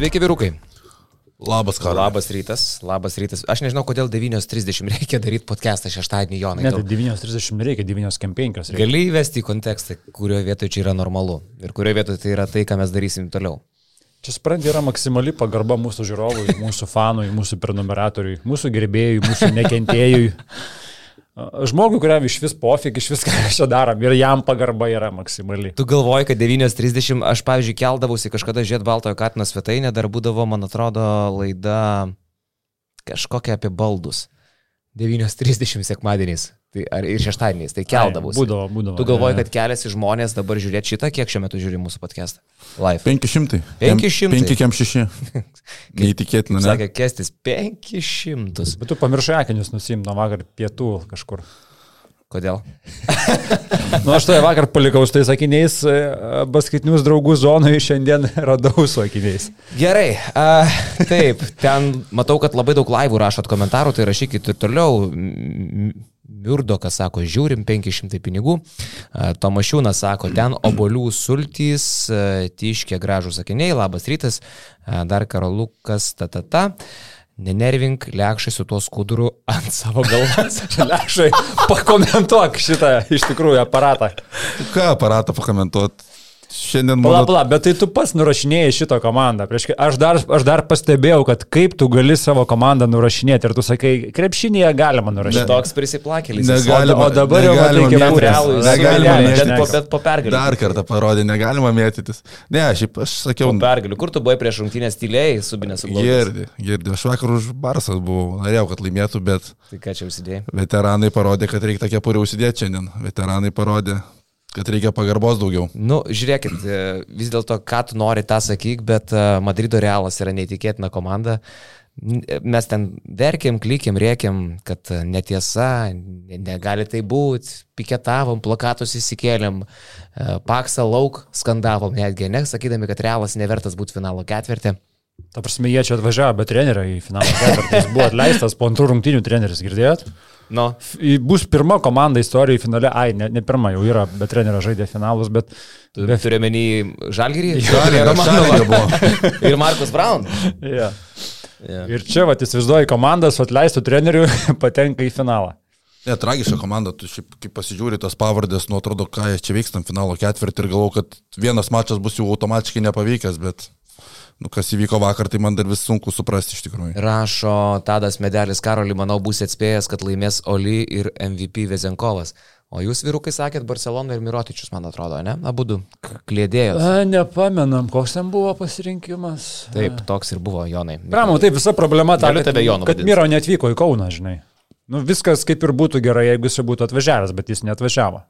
Sveiki, vyrukai. Labas, ką. Labas rytas, labas rytas. Aš nežinau, kodėl 9.30 reikia daryti podcastą šeštadienį, Jonai. Ne, tai 9.30 reikia, 9.05 reikia. Gali įvesti į kontekstą, kurioje vietoje čia yra normalu ir kurioje vietoje tai yra tai, ką mes darysim toliau. Čia sprendė yra maksimali pagarba mūsų žiūrovui, mūsų fanui, mūsų prenumeratoriui, mūsų gerbėjui, mūsų nekentėjui. Žmogui, kuriam iš vis pofik, iš vis ką mes čia darom ir jam pagarba yra maksimali. Tu galvoji, kad 9.30, aš pavyzdžiui keldavausi kažkada žiūrėti Baltojo Katino svetainę, dar būdavo, man atrodo, laida kažkokia apie baldus. 9.30 sekmadieniais. Tai, ar ir šeštadieniais, tai keldavausi. Būdavo, būdavo. Tu galvoji, kad keliasi žmonės dabar žiūrėti šitą, kiek šiuo metu žiūri mūsų podcastą? Live. 500. 500. 5 kem 6. Neįtikėtina, ne? Sakė, kestis 500. Bet tu pamiršai akinius nusim nuo vakar pietų kažkur. Kodėl? Nu, aš toje vakar palikau su tais akiniais, e, baskaitinius draugų zonai šiandien radau su akiniais. Gerai, a, taip, ten matau, kad labai daug laivų rašot komentarų, tai rašykit ir toliau. Mirdokas sako, žiūrim 500 pinigų. Tomašiūnas sako, ten obolių sultys, a, tiškė gražų sakiniai, labas rytas, dar Karolukas, ta ta ta. Nenervink, lekšai su tuo skuduru ant savo galvos. Lešai, pakomentuok šitą iš tikrųjų aparatą. Ką aparatą pakomentuot? Šiandien Pala, mano... pala, bet tai tu pats nurašinėjai šitą komandą. Prieš, aš, dar, aš dar pastebėjau, kad kaip tu gali savo komandą nurašinėti ir tu sakai, krepšinėje galima nurašinėti. Toks prisiplakėlis. Negalima, o dabar jau negalima kaip mėtytis. realų Negalima bet po- bet po pergalės. Dar kartą parodė, negalima mėtytis. Ne, šiaip aš sakiau, Pergaliu, kur tu buvai prieš rungtynės tylėjai, subinės su girdi, girdi. Aš vakar už Barsas buvau, norėjau, kad laimėtų, bet Tai ką čia užsidėjai? veteranai parodė, kad reikia tokia puri užsidėti šiandien. Veteranai parodė, kad reikia pagarbos daugiau. Nu, žiūrėkit, e, vis dėlto, ką tu nori, tą sakyk, bet e, Madrido Realas yra neįtikėtina komanda. N- Mes ten verkėm, klikėm, rėkėm, kad e, netiesa, ne- negali tai būti, piketavom, plakatus įsikėlėm, e, paksą lauk skandavom netgi, ne, sakydami, kad Realas nevertas būti finalo ketvirtį. Ta prasme, jie čia atvažiavo, bet trenerio į finalą. ketvirtį. Jis buvo atleistas po antrų rungtynių treneris, girdėjot? F- Bus pirma komanda istorijoje finale, ai, ne, ne pirma jau yra, bet trenerio žaidė finalus, bet... tu Be- turi menį Žalgirį Žalgirio buvo. ir Markus Brown. Yeah. Yeah. Ir čia, va, įsivaizduoji, komandas atleistų treneriu patenka į finalą. Ne, tragiška komanda, tu šiaip kaip pasižiūri tos pavardės, nu atrodo, ką jie čia veikstam finalo ketvirtį ir galvoju, kad vienas mačas bus jau automatiškai nepavykęs, bet, nu, kas įvyko vakar, tai man dar vis sunku suprasti iš tikrųjų. Rašo Tadas Medelis Karolį, manau, bus atspėjęs, kad laimės Oli ir MVP Vezenkovas. O jūs vyrukai sakėt Barcelona ir Mirotičius, man atrodo, ne? Abu du klėdėjos. A, nepamenam, koks ten buvo pasirinkimas. Taip, toks ir buvo Jonai. Pramo, taip visa problema ta, kad, Jonu kad. Miro netvyko į Kauną, žinai. Nu, viskas kaip ir būtų gerai, jeigu jis būtų atvažiavęs, bet jis neatvažiavo.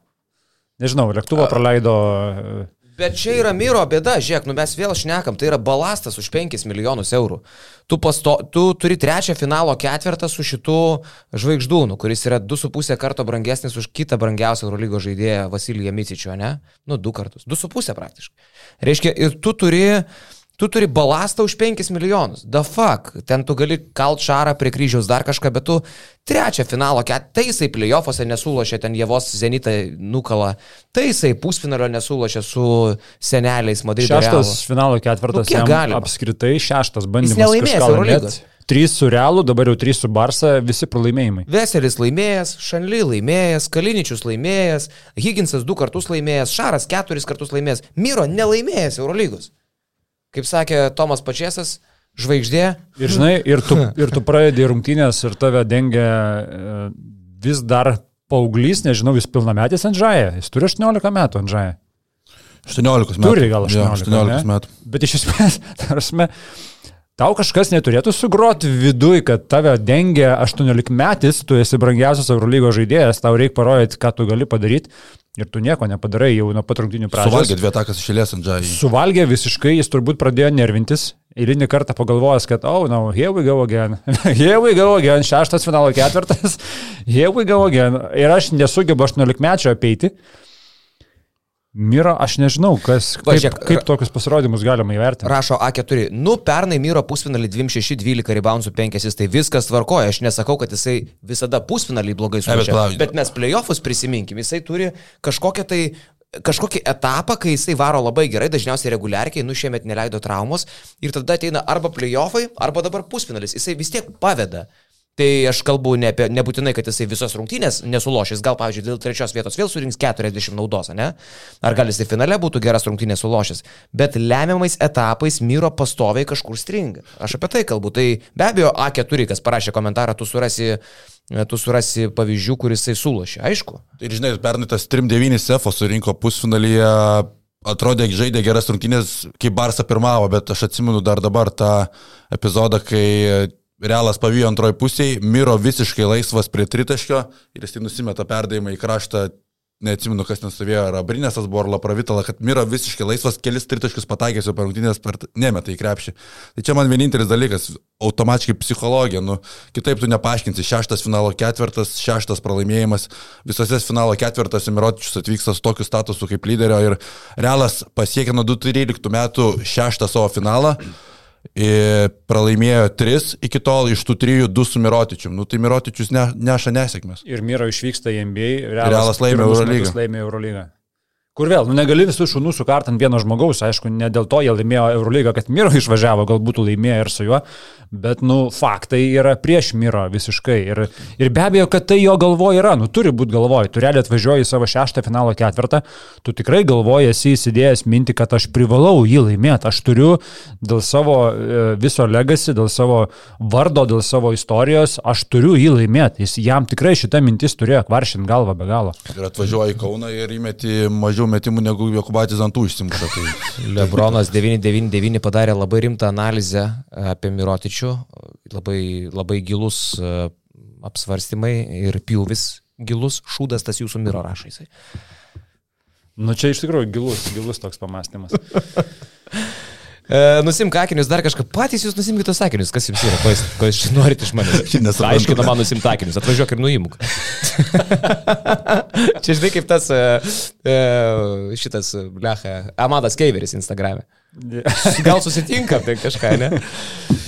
Nežinau, lėktuvą praleido. e, Bet čia yra Miro bėda, žiūrėk, nu mes vėl šnekam, tai yra balastas už 5 milijonus eurų. Tu, pasto, tu turi trečią finalo ketvirtą su šitu žvaigždūnu, kuris yra 2,5 karto brangesnis už kitą brangiausią Eurolygo žaidėją Vasiliją Micičių, ne? Nu, du kartus. 2,5 praktiškai. Reiškia, ir tu turi... Tu turi balastą už 5 milijonus. Da fuck. Ten tu gali kalt šarą prie kryžiaus dar kažką, bet tu trečią finalo, tai jisai playoffuose nesulošė, ten Jėvos Zenitą nukala, tai jisai pusfinalio nesulošė su seneliais Madrido. Šeštas Realu. finalo ketvirtas. Nu, kiek galima? Apskritai šeštas bandymas. nelaimėjęs kažką Eurolygos. laimėt. Trys su Realu, dabar jau trys su Barsa, visi pralaimėjimai. Veselis laimėjęs, Šanly laimėjęs, Kaliničius laimėjęs, Higginsas du kartus laimėjęs, Šaras keturis kartus laimėjęs, Miro nelaimėjęs Eurolygos. Kaip sakė Tomas Pačiasas, žvaigždė. Ir žinai, ir tu, ir tu pradedi rungtynės ir tave dengia e, vis dar paauglys, nežinau, jis pilnametis Andžaja, jis turi 18 metų Andžaja. 18 metų. Turi gal 18, Jo, 18 ne? metų. Bet iš esmės, tarsi, tau kažkas neturėtų sugroti viduj, kad tave dengia 18 metais, tu esi brangiausias Eurolygos žaidėjas, tau reikia parodyti, ką tu gali padaryti ir tu nieko nepadarai jau nuo patrungtinių Suvalgė pradžios. dvi atakas išėlės ant žai. Suvalgė visiškai, jis turbūt pradėjo nervintis. Eilinį kartą pagalvojęs, kad, oh, no, here we go again. here we go again. Šeštas finalo ketvirtas. here we go again. Ir aš nesugebu 18 mečio apeiti. Miro, aš nežinau, kas, Va, kaip, žiūrėk, kaip tokius pasirodymus galima įvertinti. Rašo A4. Nu, pernai Myro pusfinalį 26-12 reboundsų 5, tai viskas tvarkoja. Aš nesakau, kad jisai visada pusfinalį blogai bet sužaidžia. palauk. Bet mes playoffus prisiminkim, jisai turi kažkokią tai kažkokį etapą, kai jisai varo labai gerai, dažniausiai reguliarkiai, nu šiemet neleido traumos ir tada ateina arba playoffai, arba dabar pusfinalis. Jisai vis tiek paveda. Tai aš kalbu ne apie, nebūtinai, kad jisai visas rungtynės nesulošys, gal, pavyzdžiui, dėl trečios vietos vėl surinks 40 naudos, ne? Ar gal jisai finale būtų geras rungtynės sulošęs. Bet lemiamais etapais Myro pastoviai kažkur stringa. Aš apie tai kalbu. Tai be abejo, A4, kas parašė komentarą, tu surasi tu surasi pavyzdžių, kuris jisai sulošė, aišku. Ir žinai, pernai tas 3-9 Sefo surinko pusfinalyje, atrodė, žaidė geras rungtynės, kai Barsa pirmavo, bet aš atsimenu dar dabar tą epizodą, kai Realas pavyjo antroji pusėje, Miro visiškai laisvas prie tritaškio ir jis nusimeta perdavimą į kraštą neatsimenu, kas nestovėjo, ar Abrinėsas buvo, ar Lapravitala, kad Miro visiškai laisvas, kelis tritaškius pataikęs jau per rungtynės, per nemetą į krepšį. Tai čia man vienintelis dalykas, automatiškai psichologija, nu, kitaip tu nepaaiškinsi, šeštas finalo ketvirtas, šeštas pralaimėjimas, visose finalo ketvirtas Mirotičius atvyksta su tokiu statusu kaip lyderio ir Realas pasiekė nuo 2013 metų šeštą savo finalą. Ir pralaimėjo 3 iki tol, iš tų 3 2 su Mirotičium. Nu, tai Mirotičius ne, neša nesėkmės. Ir Miro išvyksta į NBA, Realas, Realas laimė Eurolygą. Kur vėl, nu negali visų šunų sukart ant vieno žmogaus, aišku, ne dėl to jie laimėjo Eurolygą, kad Miro išvažiavo, gal būtų laimėję ir su juo, bet, nu, faktai yra prieš Miro visiškai. Ir, ir be abejo, kad tai jo galvoje yra, nu, turi būti galvoje. Tu realiai atvažiuoji į savo šeštą finalo ketvirtą, tu tikrai galvoji, esi įsidėjęs minti, kad aš privalau jį laimėti. Aš turiu dėl savo e, viso legacy, dėl savo vardo, dėl savo istorijos, aš turiu jį laimėti. Jis jam tikrai šitą mintis turėjo kvaršinti galvą be galo. Ir atvažiuoji į Kauną ir įmeti mažiau metimų negu Jokubatis ant tų išsimuša. Tai... Lebronas 999 padarė labai rimtą analizę apie Mirotičių labai, labai gilus e, apsvarstymai ir pjūvis gilus, šūdas tas jūsų miro rašai. Nu čia iš tikrųjų gilus, gilus toks pamastymas. E, nusimk akinius, dar kažką. Patys jūs nusimkite tos akinius, kas jums yra, ko jūs, ko jūs norite iš manęs. Aiškina man nusimti akinius, atvažiuok ir nuimk. Čia žinai kaip tas e, e, šitas, blecha, Amadas Keiveris Instagram'e. Gal susitinka apie kažką, ne?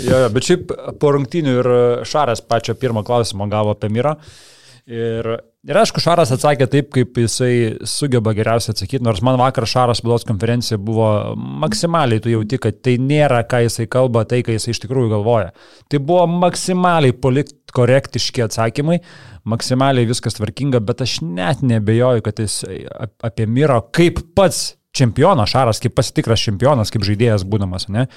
jo, jo, bet šiaip po rungtynių ir Šaras pačią pirmą klausimą gavo apie Mirą. Ir, ir aišku, Šaras atsakė taip, kaip jisai sugeba geriausiai atsakyti, nors man vakar Šaras spaudos konferencija buvo maksimaliai, tu jauti, kad tai nėra, ką jisai kalba, tai, ką jisai iš tikrųjų galvoja. Tai buvo maksimaliai politkorektiški atsakymai, maksimaliai viskas tvarkinga, bet aš net nebejoju, kad jis apie Miro kaip pats čempionas, Šaras kaip pasitikras čempionas, kaip žaidėjas būdamas, ne?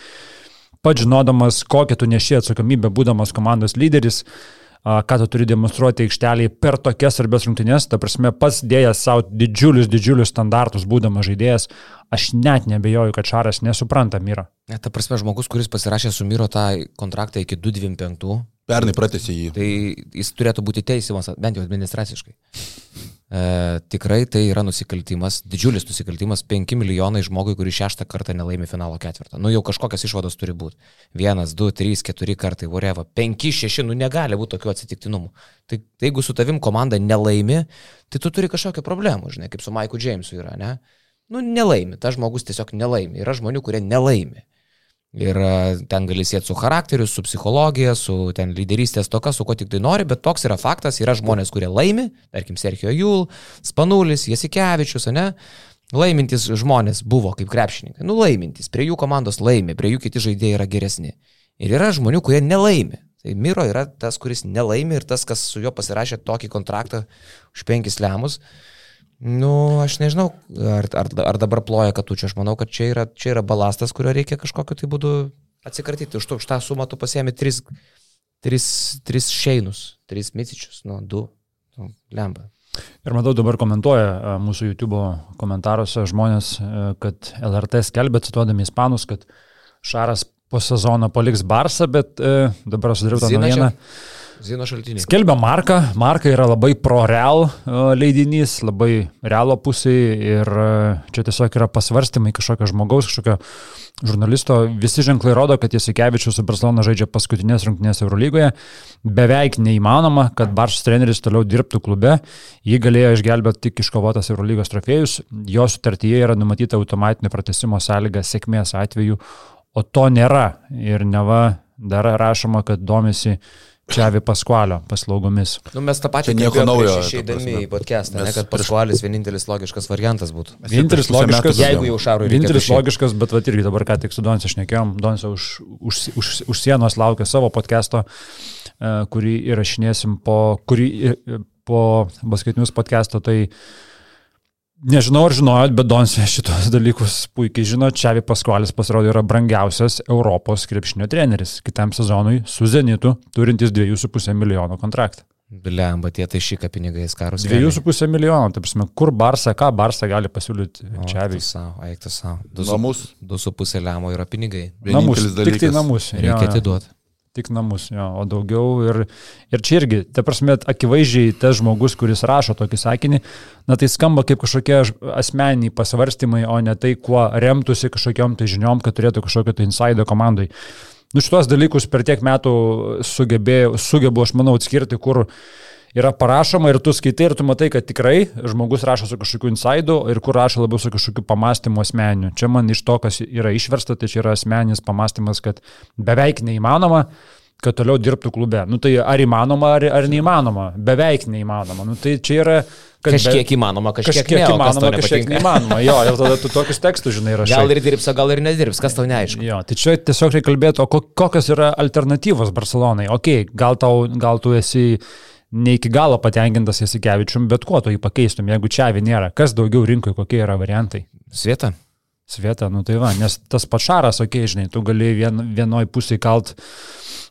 Pats žinodamas, kokią tu neši atsakomybę būdamas komandos lyderis, ką tu turi demonstruoti aikštelėje per tokias svarbias rungtynės, ta prasme, pats dėjęs savo didžiulius, didžiulius standartus būdamas žaidėjas, aš net nebejoju, kad Šaras nesupranta Myro. Ne, ta prasme, žmogus, kuris pasirašė su Myro tą kontraktą iki 225. Pernai pratęsė jį. Tai jis turėtų būti teisimas, bent jau administraciškai. E, tikrai tai yra nusikaltimas, didžiulis nusikaltimas, 5 milijonai žmogui, kuris šeštą kartą nelaimi finalo ketvirtą. Nu jau kažkokios išvados turi būti. Vienas, du, trys, keturi kartai, voreva. Penki, šeši, nu negali būti tokių atsitiktinumų. Tai, tai jeigu su tavim komanda nelaimi, tai tu turi kažkokią problemą, žinai, kaip su Maiku Jamesu yra, ne? Nu nelaimi, tas žmogus tiesiog nelaimi. Yra žmonių, kurie nelaimi. Ir e, ten gali sėti su charakteriu, su psichologija, su ten lyderystės toka, su ko tik tai nori, bet toks yra faktas, yra žmonės, kurie laimi, tarkim Sergio Jul, Spanulis, Jasikevičius, ne? Laimintis žmonės buvo kaip krepšininkai. Nu, laimintis, prie jų komandos laimi, prie jų kiti žaidėjai yra geresni. Ir yra žmonių, kurie nelaimi. Tai Miro yra tas, kuris nelaimi ir tas, kas su juo pasirašė tokį kontraktą už penkis lemus. Nu, aš nežinau, ar, ar, ar dabar ploja katučiu, aš manau, kad čia yra, čia yra balastas, kurio reikia kažkokiu tai būdu atsikratyti. Už, už tą sumą tu pasiemi tris, tris, tris šeinus, tris micičius, nu, du, nu, lemba. Ir matau dabar komentuoja mūsų YouTube komentaruose žmonės, kad LRT skelbė, cituodami ispanus, kad Šaras po sezono paliks Barsą, bet e, dabar aš dariau tą naujieną. Čia Zino šaltiniai. Skelbia Marką. Marka yra labai pro-real e, leidinys, labai realo pusėje ir e, čia tiesiog yra pasvarstymai kažkokio žmogaus, kažkokio žurnalisto. Visi ženklai rodo, kad Jasikevičius su Barcelona žaidžia paskutinės rungtynės Eurolygoje. Beveik neįmanoma, kad Baršas treneris toliau dirbtų klube. Jį galėjo išgelbėti tik iškovotas Eurolygos trofėjus. Jo sutartyje yra numatyta automatinio pratesimo sąlyga sėkmės atveju, o to nėra. Ir neva dar rašoma, kad domisi Čiavi Paskualio paslaugomis. Nu, mes tą patį Čia nieko naujo, Išeidami į podcastą, ne, Mes kad prieš- Paskualis vienintelis logiškas variantas būtų. Vienintelis logiškas- Jeigu jau Šarui. Vienintelis logiškas, bet va irgi dabar ką tik su Donsu šnekėjom, Donsu už, už, už, už sienos laukia savo podcast'o, e, kurį įrašinėsim po, kurį, i- po baskaitinius podcast'o, tai nežinau ar žinojot, bet Donsu šitos dalykus puikiai žino, Čiavi Paskualis pasirodė yra brangiausias Europos krepšinio treneris kitam sezonui su Zenitu, turintis 2,5 milijono kontraktą. Bliamba, tie tai šį pinigai skarus. 2,5 milijono, tai prasme, kur Barsa, ką Barsa gali pasiūlyti Čiaviui? savo, eiktų savo. Namus. 2,5 lemo yra pinigai. Namus, tik tai dalykas. namus. Reikia atiduoti. Tik namus, jo, o daugiau ir, ir čia irgi, ta prasme, akivaizdžiai tas žmogus, kuris rašo tokį sakinį, na tai skamba kaip kažkokie asmeniniai pasvarstymai, o ne tai, kuo remtųsi kažkokiam tai žiniom, kad turėtų kažkokio tai insaido komandai. Nu šitos dalykus per tiek metų sugebėjau, sugebu, aš manau, atskirti, kur yra parašoma ir tu skaitai ir tu matai, kad tikrai žmogus rašo su kažkokiu insaidu ir kur rašo labiau su kažkokiu pamastymu asmeniniu. Čia man iš to, kas yra išversta, tai čia yra asmeninis pamastymas, kad beveik neįmanoma kad toliau dirbtų klube. Nu tai ar įmanoma, ar, ar neįmanoma? Beveik neįmanoma. Nu tai čia yra... kad be- Kažkiek įmanoma, kažkiek, kažkiek ne, įmanoma, kažkiek neįmanoma. Jo, ir tada tu tokius tekstus, žinai, rašai. Gal ir dirbs, o gal ir nedirbs, kas tau neaišku. Jo, tai čia tiesiog reikia kalbėti, o ko- kokios yra alternatyvos Barcelonai. Ok, gal, tau, gal tu esi ne iki galo patenkintas Jasikevičium, bet kuo tu jį pakeistum, jeigu čia nėra. Kas daugiau rinkoje, kokie yra variantai? Svieta. Sveta, nu tai va, nes tas pašaras, okei, okay, žinai, tu gali vien, vienoj pusėje kalt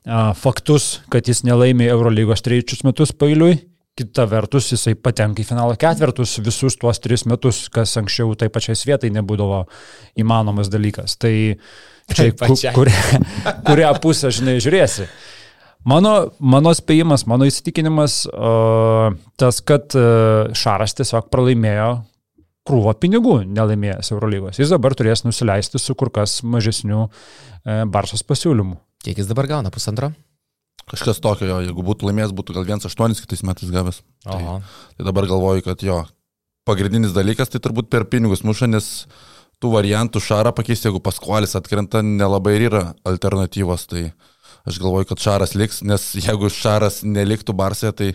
a, faktus, kad jis nelaimė Eurolygos trečius metus pailiui, kita vertus jisai patenka į finalo ketvertus visus tuos tris metus, kas anksčiau tai pačiai svietai nebūdavo įmanomas dalykas. Tai čia, Tai pačiai. ku- kurią, kurią pusę, žinai, žiūrėsi. Mano, mano spėjimas, mano įsitikinimas, uh, tas, kad uh, Šaras tiesiog pralaimėjo krūvą pinigų nelaimėjęs Eurolygos. Jis dabar turės nusileisti su kur kas mažesniu e, Barsos pasiūlymu. Kiek jis dabar gauna? Pusantro? Kažkas tokio, jo, jeigu būtų laimėjęs, būtų gal 1,8 kitais metais gavęs. Tai, tai dabar galvoju, kad jo, pagrindinis dalykas tai turbūt per pinigus muša, nes tų variantų šarą pakeisti, jeigu paskualis atkrenta, nelabai ir yra alternatyvos. Tai aš galvoju, kad šaras liks, nes jeigu šaras neliktų Barsė, tai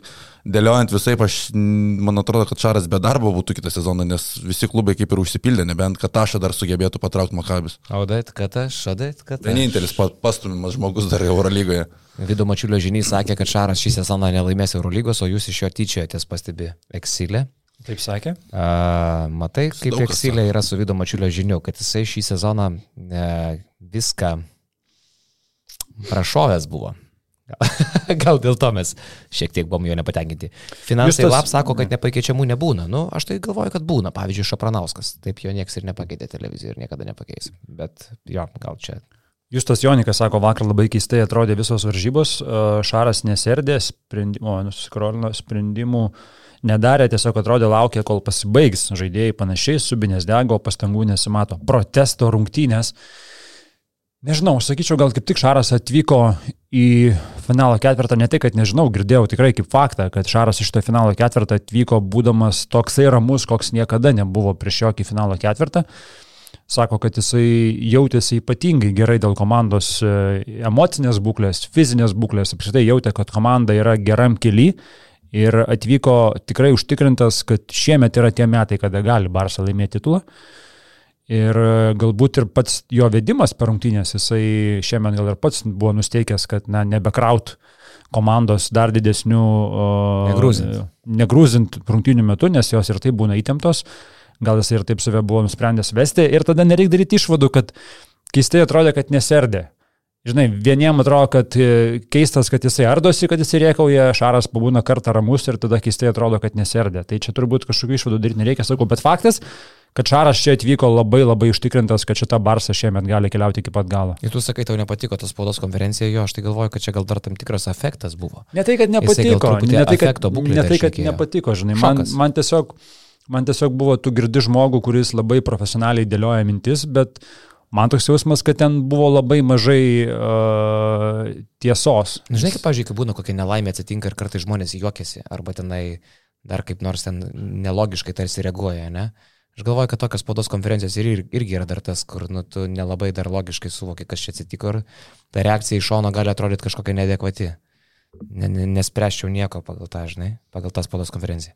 dėliojant visai, aš, man atrodo, kad šaras be darbo būtų kitą sezoną, nes visi klubai kaip ir užsipildė, nebent Katašą dar sugebėtų patraukti Makabis. Audait, kad aš, šadait, kad aš. Vienintelis pa- pastumimas žmogus dar Eurolygoje. Vido Mačiulio žiniai sakė, kad Šaras šį sezoną nelaimės Eurolygos, o jūs iš jo tyčiojatės, pastebi Exilė. Taip sakė? A, matai, kaip Exilė yra su Vido Mačiulio žiniu, kad jisai šį sezoną e, viską prašovęs buvo. Gal dėl to mes šiek tiek buvom jo nepatenkinti. Finansai Justas- lap sako, kad nepakeičiamų nebūna. Nu, aš tai galvoju, kad būna. Pavyzdžiui, Šapranauskas. Taip jo nieks ir nepakeitė televiziją ir niekada nepakeis. Bet jo, gal čia. Justas Jonikas sako, vakar labai keistai atrodė visos varžybos, e, Šaras neserdė, sprendimų, nusikrolino sprendimų nedarė, tiesiog atrodė laukia, kol pasibaigs žaidėjai panašiai, subinės dego, pastangų nesimato. Protesto rungtynės. Nežinau, aš sakyčiau, gal kaip tik Šaras atvyko į finalo ketvirtą, ne tai, kad nežinau, girdėjau tikrai kaip faktą, kad Šaras iš to finalo ketvirtą atvyko būdamas toksai ramus, koks niekada nebuvo prieš jokį finalo ketvirtą. Sako, kad jisai jautėsi ypatingai gerai dėl komandos e, emocinės būklės, fizinės būklės, apskritai jautė, kad komanda yra geram keli ir atvyko tikrai užtikrintas, kad šiemet yra tie metai, kada gali Barça laimėti titulą. Ir e, galbūt ir pats jo vedimas per rungtynės, jisai šiemet gal ir pats buvo nusteikęs, kad na, nebekraut komandos dar didesnių... Negrūzint. Negrūzint rungtynių metu, nes jos ir taip būna įtemptos. Gal jisai ir taip save buvo nusprendęs vesti ir tada nereikia daryti išvadų, kad keistai atrodė, kad neserdė. Žinai, vieniem atrodo, kad e, keistas, kad jisai ardosi, kad jisai riekauja, Šaras pabūna kartą ramus ir tada keistai atrodo, kad neserdė. Tai čia turbūt kažkokių išvadų daryti nereikia, sakau, bet faktas, kad Šaras čia atvyko labai labai užtikrintas, kad šita Barsa šiemet gali keliauti iki pat galo. Ir tu sakai, tau nepatiko tas spaudos konferencija, jo, aš tai galvoju, kad čia gal dar tam tikras efektas buvo. Ne tai, kad nepatiko, truputį ne tai, kad, ne tai, kad nepatiko, žinai, man, Šokas. man, tiesiog, man tiesiog buvo, tu girdi žmogų, kuris labai profesionaliai dėlioja mintis, bet man toks jausmas, kad ten buvo labai mažai uh, tiesos. Na, Žinai, kaip, kai būna kokia nelaimė atsitinka ir kartai žmonės juokiasi, arba tenai dar kaip nors ten nelogiškai tarsi reaguoja, ne? Aš galvoju, kad tokios spaudos konferencijos ir, ir, irgi yra dar tas, kur nu, tu nelabai dar logiškai suvoki, kas čia atsitiko ir ta reakcija iš šono gali atrodyti kažkokia neadekvati. ne, ne, nespręščiau nieko pagal tą, žinai, pagal tą spaudos konferenciją.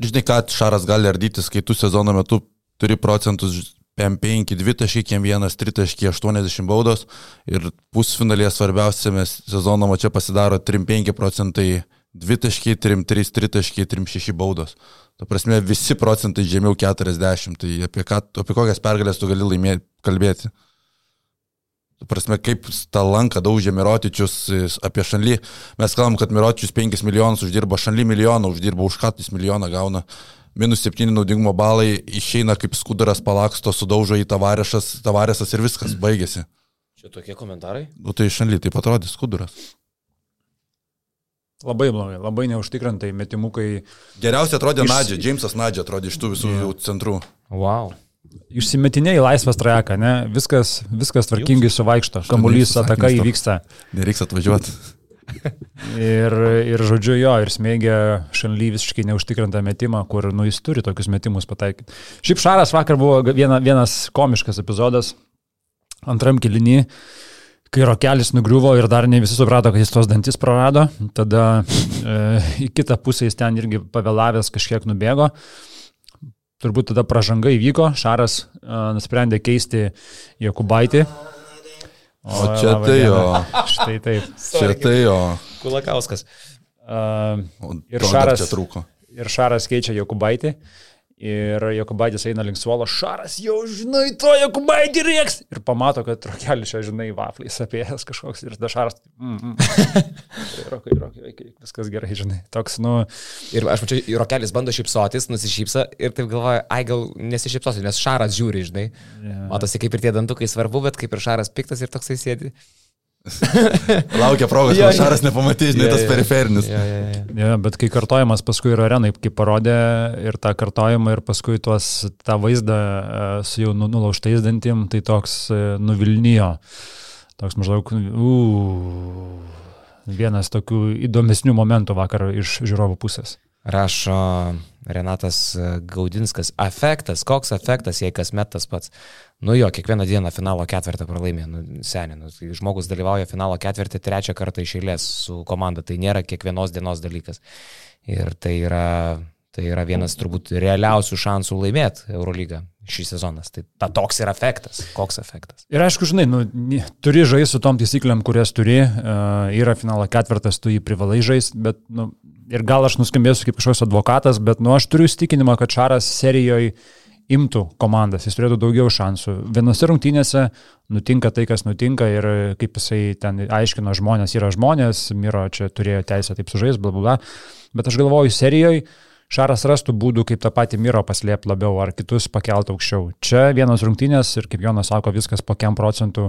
Žinai, ką Šaras gali ardytis, kai tu sezono metu turi procentus PM5, 2 taškai, M1, 3 taškai, 80 baudos ir pusfinalėje svarbiausiame sezono mače pasidaro 3-5 procentai 2 taškai, 3-3, 3 taškai, 3-6 baudos. Ta prasme, visi procentai žemiau 40, tai apie, ką, apie kokias pergalės tu gali laimėti, kalbėti. Ta prasme, kaip tą lanką daužė Mirotičius apie Šanly. Mes kalbam, kad Mirotičius 5 milijonus uždirba, Šanly milijoną uždirba, už ką jis milijoną gauna minus 7 naudingumo balai, išeina kaip skudaras palaksto, sudaužo į tavarešas, tavarešas ir viskas, baigėsi. Čia tokie komentarai? Nu tai šanly, taip atrodė skuduras. Labai blogai, labai neužtikrintai metimukai. Geriausiai atrodė Iš- Nadžia, Džeimsas Nadžia atrodė iš tų visų Jo. centrų. Wow. Išsimetinėjai laisvas trajeką, ne? Viskas, viskas tvarkingai suvaikšto. Kamuolys ataka įvyksta. Nereiks atvažiuoti. Ir, ir žodžiu jo, ir smėgia šanly visiškai neužtikrintą metimą, kur nu, jis turi tokius metimus pataikyti. Šiaip Šaras vakar buvo viena, vienas komiškas epizodas antram kilinį, kai rokelis nugriuvo ir dar ne visi suprato, kad jis tos dantis prarado. Tada e, į kitą pusę jis ten irgi pavėlavęs kažkiek nubėgo. Turbūt tada pažanga įvyko, Šaras e, nusprendė keisti Jokubaitį. O čia laba tai jo. Štai taip. Čia tai jo. Kulakauskas. Uh, O Ir Šaras- Čia trūko. ir Šaras keičia Jokubaitį. Ir Jokubaitis eina link suolo, Šaras jau žinai, to Jokubaitį rieks. Ir pamato, kad rokelis čia, žinai, vafliais apėjęs kažkoks. Ir tada Šaras. Mm, mm. rokai, rokai, rokai, viskas gerai, žinai. Toks, nu, Ir aš mačiau, Rokelis bando šypsotis, nusišypsa ir taip galvoja, ai gal nesišypsosiu, nes Šaras žiūri, žinai. yeah. Matosi, kaip ir tie dantukai svarbu, bet kaip ir Šaras piktas ir toksai sėdi. Laukia progos, jo. Šaras nepamatys, žinai, tas periferinis. Ja, ja, ja. Ja, bet kai kartojimas paskui ir arenai, kaip parodė ir tą kartojimą ir paskui tuos, tą vaizdą e, su jau nu- nulaužtais dantim, tai toks e, nuvilnijo. Toks maždaug, uu, vienas tokių įdomesnių momentų vakar iš žiūrovų pusės. Rašo Renatas Gaudinskas. Afektas, koks afektas, jei kasmet tas pats. Nu jo, kiekvieną dieną finalo ketvirtą pralaimė. Nu, seniai, nu, tai žmogus dalyvauja finalo ketvirtį trečią kartą iš eilės su komanda. Tai nėra kiekvienos dienos dalykas. Ir tai yra, tai yra vienas turbūt realiausių šansų laimėti Eurolygą šį sezoną. Tai ta toks yra efektas. Koks efektas? Ir aišku, žinai, nu, turi žaisti su tom taisyklėm, kurias turi, uh, yra finalo ketvirtas, tu jį privalai žaisti, bet, nu, ir gal aš nuskambėsiu kaip kažkoks advokatas, bet, nu, aš turiu įstikinimą, kad Šaras serijoje imtų komandas, jis turėtų daugiau šansų. Vienose rungtynėse nutinka tai, kas nutinka ir kaip jisai ten aiškino žmonės, yra žmonės, Miro čia turėjo teisę taip sužais, bla bla bla, bet aš galvoju, serijoje Šaras rastų būdų, kaip tą patį Miro paslėpti labiau ar kitus pakelti aukščiau. Čia vienas rungtynės ir kaip Jonas sako, viskas po kiam procentų,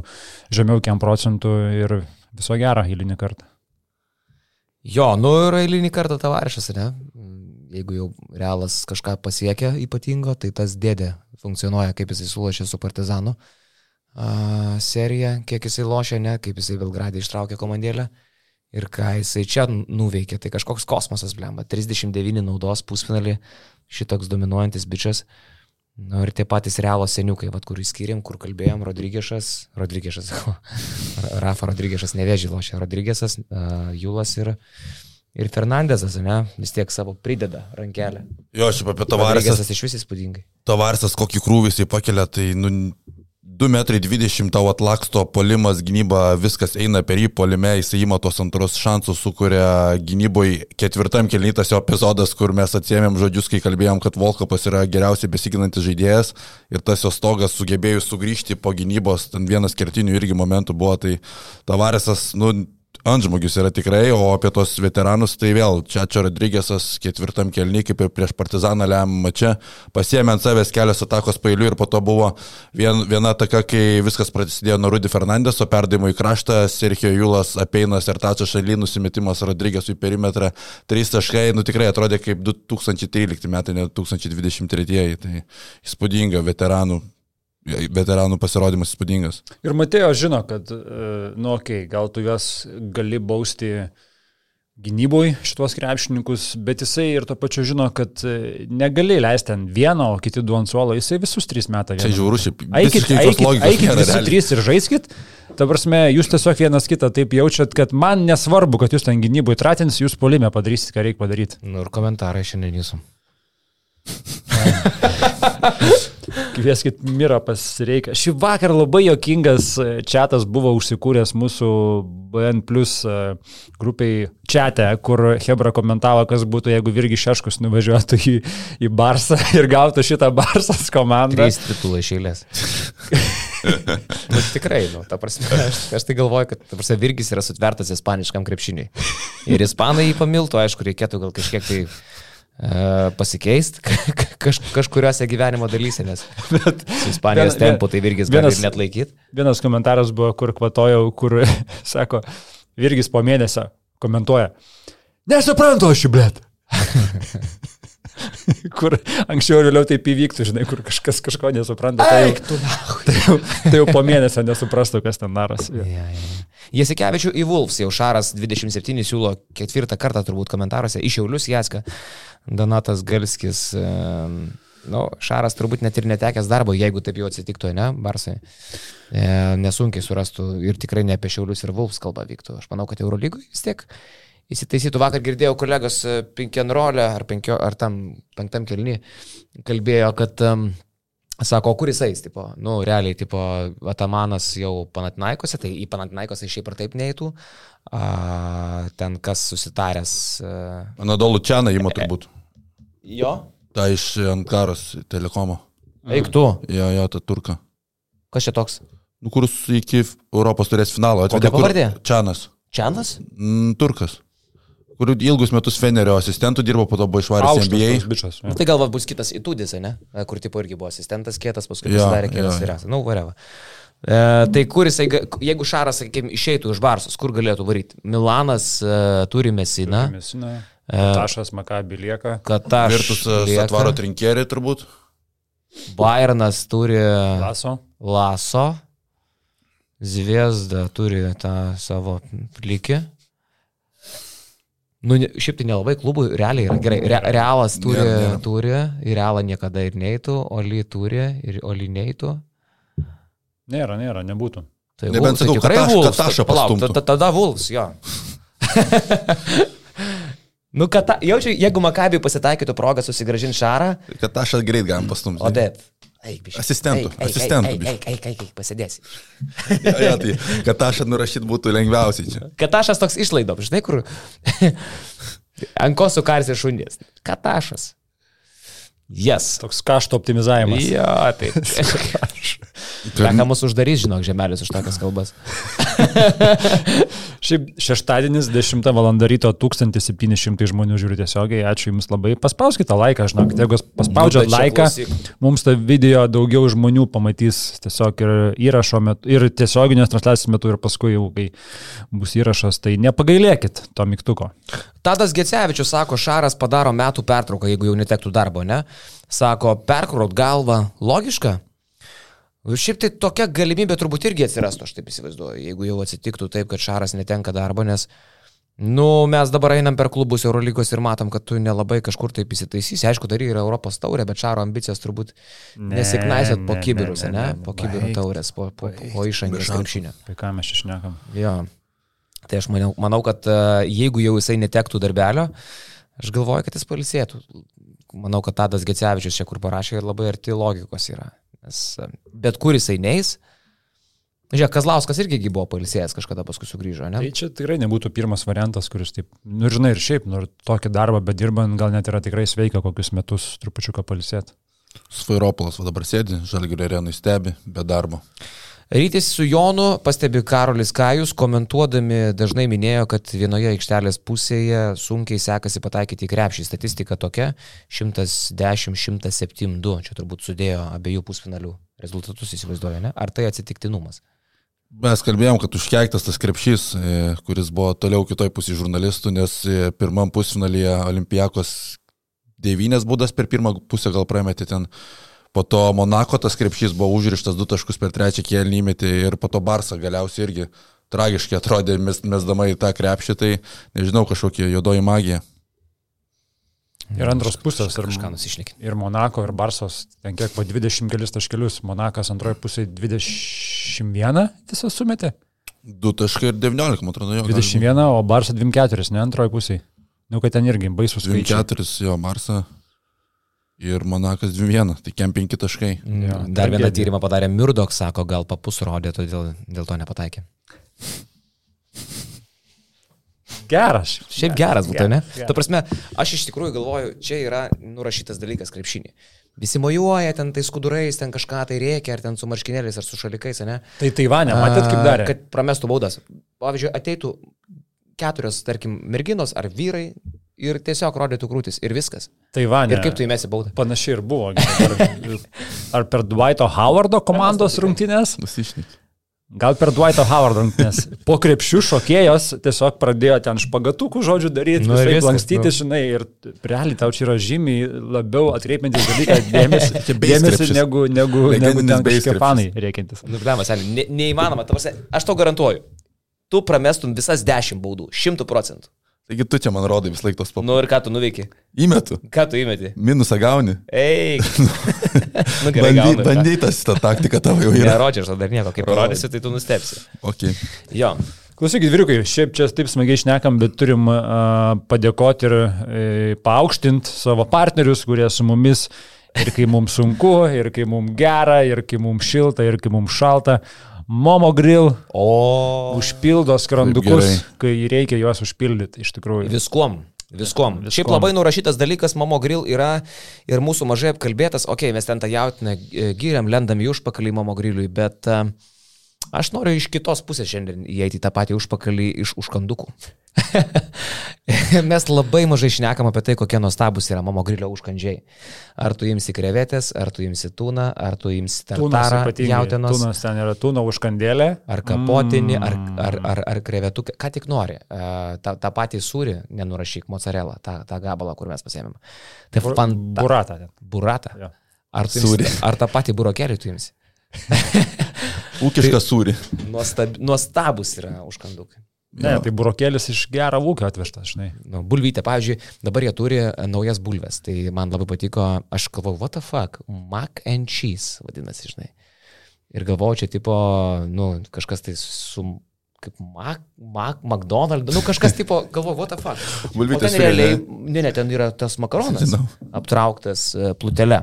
žemiau kiam procentų ir viso gero eilinį kartą. Jo, nu ir eilinį kartą tavarišas, ne? Jeigu jau realas kažką pasiekia ypatingo, tai tas dėdė funkcionuoja, kaip jisai sulošė su Partizanu a, serija, kiek jisai lošė, ne, kaip jisai Belgradė ištraukė komandėlę ir ką jisai čia nuveikė, tai kažkoks kosmosas, blemba, 39 naudos pusfinalį, šitoks dominuojantis bičias. Nu ir tie patys realos seniukai, vat, kur įskyrėm, kur kalbėjom, Rodrygešas, Rodrygešas, Rafa Rodrygešas nevėžį lošia, Rodrygešas, uh, Julas ir, ir Fernandezas, ne, vis tiek savo prideda rankelę. Jo, šiaip apie Tavaresą. Rodrygešas iš vis įspūdingai. Tavaresas kokį krūvį jisai pakelia, tai nu, 2,20 m tau atlaksto polimas, gynyba, viskas eina per jį polime, jisai įima tos antrus šansus, sukuria gynyboje ketvirtam kelnytas jo epizodas, kur mes atsiemėm žodžius, kai kalbėjom, kad Volkopas yra geriausiai besiginantis žaidėjas ir tas jo stogas sugebėjo sugrįžti po gynybos, ten vienas kertinių irgi momentų buvo, tai Tavaresas, nu, Antžmogius yra tikrai, o apie tos veteranus tai vėl Čiačio Rodrygėsas ketvirtam kelniui, kaip ir prieš Partizaną lemiamą mačią, pasiemė ant savęs kelios atakos pailių ir po to buvo vien, viena ataka, kai viskas prasidėjo nuo Rudy Fernandeso, perdavimo į kraštą, Sergio Julas apeinas ir Tačio šaly nusimetimas Rodrygėsų į perimetrą, trys taškai, nu tikrai atrodė kaip 2013 metai, ne 2023, tai įspūdinga veteranų. Veteranų pasirodymas įspūdingas. Ir Matėjo žino, kad, e, nu, okei, okay, gal tu juos gali bausti gynyboj šitos krepšininkus, bet jisai ir to pačiu žino, kad e, negali leisti ten vieno, o kiti du ant suolo, jisai visus trys metai. Čia žiauru, šiaip. Eikit, eikit, eikit visi trys ir žaiskit, Ta prasme, jūs tiesiog vienas kitą taip jaučiat, kad man nesvarbu, kad jūs ten gynybui tratins, jūs polime padarysit, ką reikia padaryti. Nu ir komentarai šiandien jūsų. Kvieskit Mira pasireikia. Šį vakar labai jokingas čatas buvo užsikūręs mūsų BN Plus e, grupiai čate, kur Hebra komentavo, kas būtų, jeigu Virgi Šeškus nuvažiuotų į, į Barsą ir gautų šitą Barsas komandą. Trys titulai išėlės. nu, tikrai, nu, ta prasme, aš, aš tai galvoju, kad, ta prasme, Virgis yra sutvertas ispaniškam krepšiniui. Ir ispanai jį pamiltų, aišku, reikėtų gal kažkiek tai pasikeisti kaž, kažkuriuose gyvenimo dalyse, nes Bet, su Ispanijos vien, tempu tai Virgis gali ir net laikyti. Vienas komentaras buvo, kur kvatojau, kur sako, Virgis po mėnesio komentuoja. Nesuprantu aš jų, blėt. kur anksčiau ir vėliau taip įvyktų, žinai, kur kažkas kažko nesupranta. Tai jau, tai jau, tai jau po mėnesio nesuprastų, kas ten daras. Ja. Ja, ja. Jasikevičių į Wolfs jau Šaras 27 siūlo ketvirtą kartą turbūt komentaruose iš Jaulius Jaską, Donatas Galskis. Nu, Šaras turbūt net ir netekęs darbo, jeigu taip jau atsitiktų, ne, Barsai. E, nesunkiai surastų ir tikrai ne apie Šiaulius ir Wolfs kalbą vyktų. Aš manau, kad Eurolygui vis tiek įsitaisytų. Vakar girdėjau kolegos Pinkenrolę ar, penkio, ar tam penktam kelni kalbėjo, kad um, Sako, kur jisai, tipo, nu, realiai, tipo, Atamanas jau Panatinaikose, tai į Panatinaikose šiaip ir taip neįtų, a, ten kas susitaręs. A... Anadolu Čianą įmo turbūt. Jo? Ta iš Ankaros telekomo. Eik tu. Jo, jo, ta turka. Kas čia toks? Nu, kur iki Europos turės finalo atvedė. Kokia pavardė? Čianas. Čianas? Mm, turkas kur ilgus metus Fenerio asistentų dirbo, po to buvo išvaręs NBA. Bičas, ja. Tai galva bus kitas įtūdis, ne? Kur tipo irgi buvo asistentas kietas, paskui ja, pasidarė kietas vyriausias. Na, nu, vareva. E, tai kur jisai, jeigu Šaras, sakykime, išeitų iš Barsos, kur galėtų varyti? Milanas e, turi Mesiną. Mesina. E, Katašas Makabi lieka. Katašas. Virtus atvaro trinkerį turbūt. Bayernas turi Laso. Laso. Zviesda turi tą savo likį. Nu, šiaip tai nelabai klubų realiai yra gerai. Re, realas turi, yeah, yeah. turi, į realą niekada ir neįtų, Oli turi ir Oli neįtų. Nėra, nėra, nebūtų. Tai Nebent sakau, tikrai Vulfs. Tada, tada Vulfs, jo. nu, kad, jaučiu, jeigu Makabi pasitaikytų progą susigražinti šarą. Kad aš greit galim pastumti. O det. Eik, biškai. Asistentų. Eik, asistentų. Eik, eik, eik, eik, eik pasidėsi. ja, ja, tai, kad tašą nurašyti būtų lengviausiai čia. Kad tašas toks išlaidom, žinai, kur ant ko sukarsi šunės. Kad tašas. Yes. Toks kašto optimizavimas. Jo, taip. Ką mus uždarys, žinok, žemelis už tokias kalbas. Šiaip šeštadienis 10 val. ryto 1700 žmonių žiūri tiesiogiai. Ačiū Jums labai. Paspauskite laiką, žinok, jeigu paspaudžiat nu, laiką, mums tą video daugiau žmonių pamatys tiesiog ir įrašo metu, ir tiesioginės transliacijos metu, ir paskui jau, kai bus įrašas, tai nepagailėkit to mygtuko. Tadas Gecevičius sako, Šaras padaro metų pertrauką, jeigu jau netektų darbo, ne? Sako, perkraut galvą, logiška? Šiaip tai tokia galimybė turbūt irgi atsirastų, aš taip įsivaizduoju, jeigu jau atsitiktų taip, kad Šaras netenka darbo, nes, nu, mes dabar einam per klubus Eurolygos ir matom, kad tu nelabai kažkur taip įsitaisysi. Aišku, dar yra Europos taurė, bet Šaro ambicijas turbūt ne, nesiknaisėt po kibirus, ne, ne, ne, ne, po kibirų taurės, po, po, po išangės krepšinio. Apie ką mes išnekam? Jo. Tai aš manau, manau kad uh, jeigu jau jisai netektų darbelio, aš galvoju, kad jis palisėtų. Manau, kad Tadas Gecevičius čia kur parašė ir labai arti logikos yra. Nes e, bet kur jisai neis. Žiūrėk, Kazlauskas irgi buvo palisėjęs kažkada paskui sugrįžo, ne? Tai čia tikrai nebūtų pirmas variantas, kuris taip, nu žinai, ir šiaip, nu tokį darbą, bet dirbant gal net yra tikrai sveika kokius metus trupučiuką palisėti. Svairopolas va dabar sėdi, žalgių arenui stebi, be darbo. Rytis su Jonu, pastebi Karolis Kajus, komentuodami dažnai minėjo, kad vienoje aikštelės pusėje sunkiai sekasi pataikyti į krepšį. Statistika tokia - 110-107-2. Čia turbūt sudėjo abiejų pusfinalių rezultatus įsivaizduoju, ne? Ar tai atsitiktinumas? Mes kalbėjom, kad užkeiktas tas krepšys, e, kuris buvo toliau kitoj pusėje žurnalistų, nes e, pirmam pusfinalyje Olimpijakos devynės būdas per pirmą pusę gal prametė ten Po to Monako tas krepšys buvo užrištas du taškus per trečią kėlinį įmetį ir po to Barsa galiausiai irgi tragiškai atrodė mes, mesdama į tą krepšį, tai nežinau, kažkokia juodoji magija. Ir antros pusės, ir, ir Monako, ir Barsos, ten kiek po 20 kelis taškelius, Monakas antroje pusėje 21 tiesiog sumetė. 2 taškai ir 19, man atrodo, būt. 21, o Barsa 24, ne antroji pusė. Nu, kad ten irgi baisus skaičiai. 24 jo Marsą ir Monakas 2-1, tai kem 5 taškai. Jo, Dar vieną tyrimą padarė Mirdok, sako, gal papus rodė, todėl dėl to nepataikė. Geras. Šiaip geras būtų, ne? Geras. Ta prasme, aš iš tikrųjų galvoju, čia yra nurašytas dalykas krepšinį. Visi mojuoja ten tai skudurais, ten kažką tai reikia, ar ten su marškinėliais, ar su šalikais, ne? Tai Taivanė, matėt kaip darė? Kad pramestų baudas. Pavyzdžiui, ateitų keturios, tarkim, merginos ar vyrai ir tiesiog rodytų krūtis ir viskas. Taivanė. Ir kaip tu įmesi baudą? Panašiai ir buvo. Ar, ar per Dwighto Howardo komandos rungtynės? Nusišnik. Gal per Dwighto Howardo rungtynės. Po krepšių šokėjos tiesiog pradėjo ten špagatukų žodžių daryti, Nu, viskas, lankstyti, nu. žinai, ir realiai tau čia yra žymiai labiau atkreipiantis dalykas dėmesį, dėmesį negu, negu, negu ten kažkokie fanai reikintis. Nu, blema, seniai, ne, neįmanoma. Ta prasme, aš tau garantuoju. Tu pramestum visas dešimt baudų, šimtų procentų. Taigi tu čia man rodai vis laik tos papus. Nu ir ką tu nuveiki? Įmetu. Ką tu įmeti? Minusą gauni. Ei. nu, Bandy, gaunu, ką? bandytas ta taktika tavo jau yra. Nerodžiai, aš dar nieko. Kai parodysiu, tai tu nustepsi. Okay. Jo. Klausykit, vyrukai, šiaip čia taip smagiai šnekam, bet turim uh, padėkoti ir e, paaukštinti savo partnerius, kurie su mumis ir kai mums sunku, ir kai mums gera, ir kai mums šilta, ir kai mums šalta. Momo grill O. užpildo skrandukus, kai reikia juos užpildyti, iš tikrųjų. Viskuom. Viskuom. Viskuom. Šiaip labai nurašytas dalykas, Momo Grill yra ir mūsų mažai apkalbėtas, okei, okay, mes ten tą jautiną e, gyriam, lendam į užpakalį Momo Grillui, bet uh, aš noriu iš kitos pusės šiandien įeiti tą patį užpakalį iš užkandukų. mes labai mažai šnekam apie tai, kokie nuostabus yra Momo Grillo užkandžiai. Ar tu imsi krevetės, ar tu imsi tūną, ar tu imsi tartarą, jautienos. Tūnas ten yra tūno užkandėlė. Ar kapotinį, ar, ar, ar, ar krevetuką, ką tik nori. Uh, tą, tą patį sūrį, nenurašyk, mozzarella, tą, tą gabalą, kur mes pasėmėm. Tai Bur- fan, Buratą. ten. burata. Jo. Ar, imsi, ar tą patį burokėlį tu imsi? Ūkišką sūrį. Nuostab, nuostabus yra užkandukai. Ne, Jo. tai burokėlis iš gero ūkio atvežtas, žinai. Nu, bulvytė, pavyzdžiui, dabar jie turi e, naujas bulves, tai man labai patiko, aš galvoju, what the fuck, mac and cheese, vadinasi, žinai. Ir galvoju, čia tipo, nu, kažkas tai su, kaip Mac, Mac, McDonald's, nu kažkas tipo, galvoju, what the fuck. O Bulvytės ten realiai, ne? ne, ne, ten yra tas makaronas, Žinau. aptrauktas e, plutele.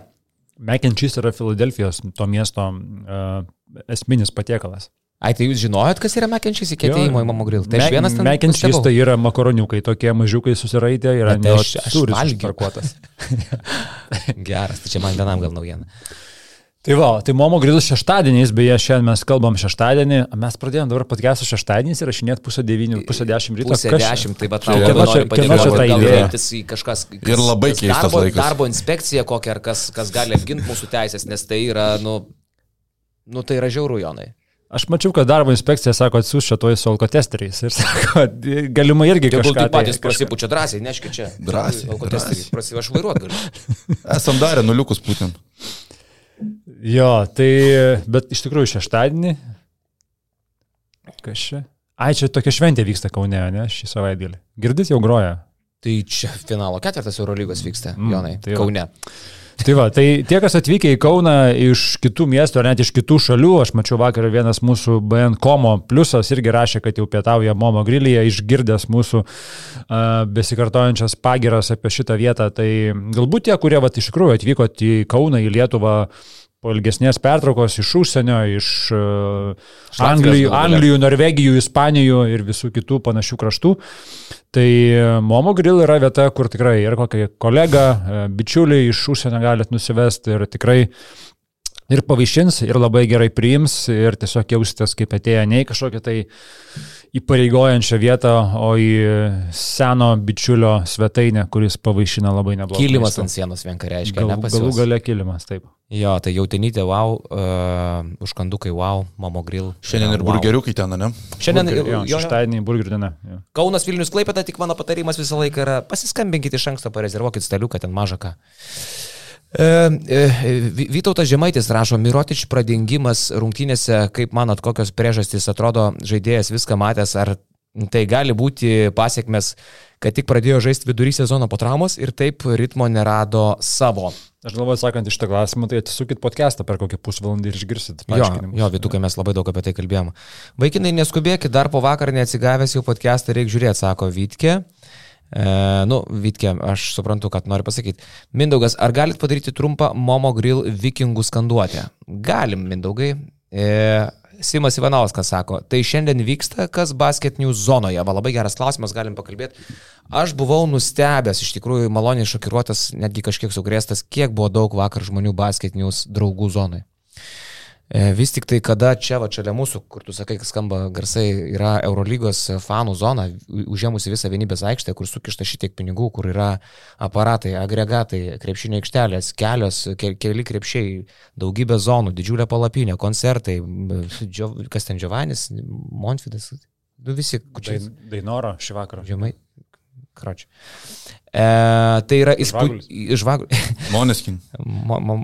Mac and cheese yra Filadelfijos, to miesto uh, esminis patiekalas. Ai, tai jūs žinojot, kas yra mekenčiais iki atėjimo į Mamo Grill? Tai aš vienas ten. Nustebau. tai yra makaroniukai, tokie mažiukai susiraitę, aš- aš sūris valgiau. parkuotas. Geras, tai čia man vienam gal naujiena. Tai va, tai Momo grilus šeštadieniais, beje, šiandien mes kalbam šeštadienį, mes pradėjome dabar podcast'ą šeštadieniais ir rašinėt pusę devynių, pusę dešimt ryto. Pusė Kas dešimt, tai bet tau labai į kažkas. kas- Ir labai keistas darbo, laikas. Darbo inspekcija kokia, ar kas, kas gali apginti mūsų teisės, nes tai yra, nu, nu tai yra žiauru, Jonai. Aš mačiau, kad darbo inspekcija sako, atsiūs čia toj su alkotesteriais ir sako, galima irgi kažką. tai tai- patys kažką- prasipučia drąsiai, neškit čia. Drąsiai, Alkotesteriai, drąsiai. prasi- Aš vairuot galiu. Esam darę nuliukus būtent. Jo, tai, bet iš tikrųjų šeštadienį. Kas čia? Ai, čia tokia šventė vyksta Kaune, ne, šį savaitgalį. Girdit jau groja. Tai čia finalo ketvirtas Eurolygos vyksta, Mm, Jonai, tai va. Kaune. Tai va, tai tie, kas atvykę į Kauną iš kitų miestų ar net iš kitų šalių, aš mačiau vakar vienas mūsų BN Komo pliusas irgi rašė, kad jau pietauja Momo grilyje, išgirdęs mūsų uh, besikartojančias pagiras apie šitą vietą. Tai galbūt tie, kurie va, iš tikrųjų atvykote į Kauną, į Lietuvą po ilgesnės pertraukos iš užsienio, iš uh, Latvijos Anglijų, galų gale. Anglijų, Norvegijų, Ispanijų ir visų kitų panašių kraštų. Tai e, Momo Grill yra vieta, kur tikrai ir kokie kolega, e, bičiuliai iš užsienio galite nusivesti ir tikrai ir pavaišins, ir labai gerai priims, ir tiesiog jausitės kaip atėję ne į kažkokią tai įpareigojančią vietą, o į seno bičiulio svetainę, kuris pavaišina labai neblogai. Kilimas ant sienos vienka reiškia, ne Gal, pas galų gale kilimas, taip. Jo, tai jautinytė, wow, uh, užkandukai, wow, Mamo Grill. Šiandien ir Wow. burgeriukai ten, ne? Šiandien Burger, jo, jo. šeštadienį burgerių diena. jo. Kaunas Vilnius Klaipėta, tik mano patarimas visą laiką yra pasiskambinkite iš anksto, parezervuokit staliuką, ten mažą ką. E, e, Vy- Vytautas Žemaitis rašo, Mirotič pradingimas rungtynėse, kaip manot, kokios priežastys atrodo žaidėjas viską matęs, ar Tai gali būti pasiekmes, kad tik pradėjo žaisti vidury sezono po traumos ir taip ritmo nerado savo. Aš galvoju, sakant iš tą klausimą, tai atsisukit podcastą per kokį pusvalandį ir išgirsit. Jo, jo Vitukai mes labai daug apie tai kalbėjom. Vaikinai, neskubėkit, dar po vakar neatsigavęs jau podcastą reikia žiūrėti, sako Vitkė. E, nu, Vitkė, aš suprantu, kad noriu pasakyti. Mindaugas, ar galit padaryti trumpą Momo Grill vikingų skanduotę? Galim, Mindaugai. E, Simas Ivanauskas sako, tai šiandien vyksta kas basket news zonoje. Va, labai geras klausimas, galim pakalbėti. Aš buvau nustebęs, iš tikrųjų maloniai šokiruotas, netgi kažkiek sugrėstas, kiek buvo daug vakar žmonių basket news draugų zonoje. E, vis tik tai, kada čia, va, čia mūsų, kur tu sakai, skamba garsai, yra Eurolygos fanų zona, užėmusi visą vienybės aikštę, kur sukišta šitiek pinigų, kur yra aparatai, agregatai, krepšinio aikštelės, kelios, ke, keli krepšiai, daugybė zonų, didžiulė palapinė, koncertai, kas ten Giovannis, Montvidas, nu visi, čia. Dainoro šį vakarą. Žemai. Kročiu. E, tai yra įspūdingas. Moneskin. Mo, mo,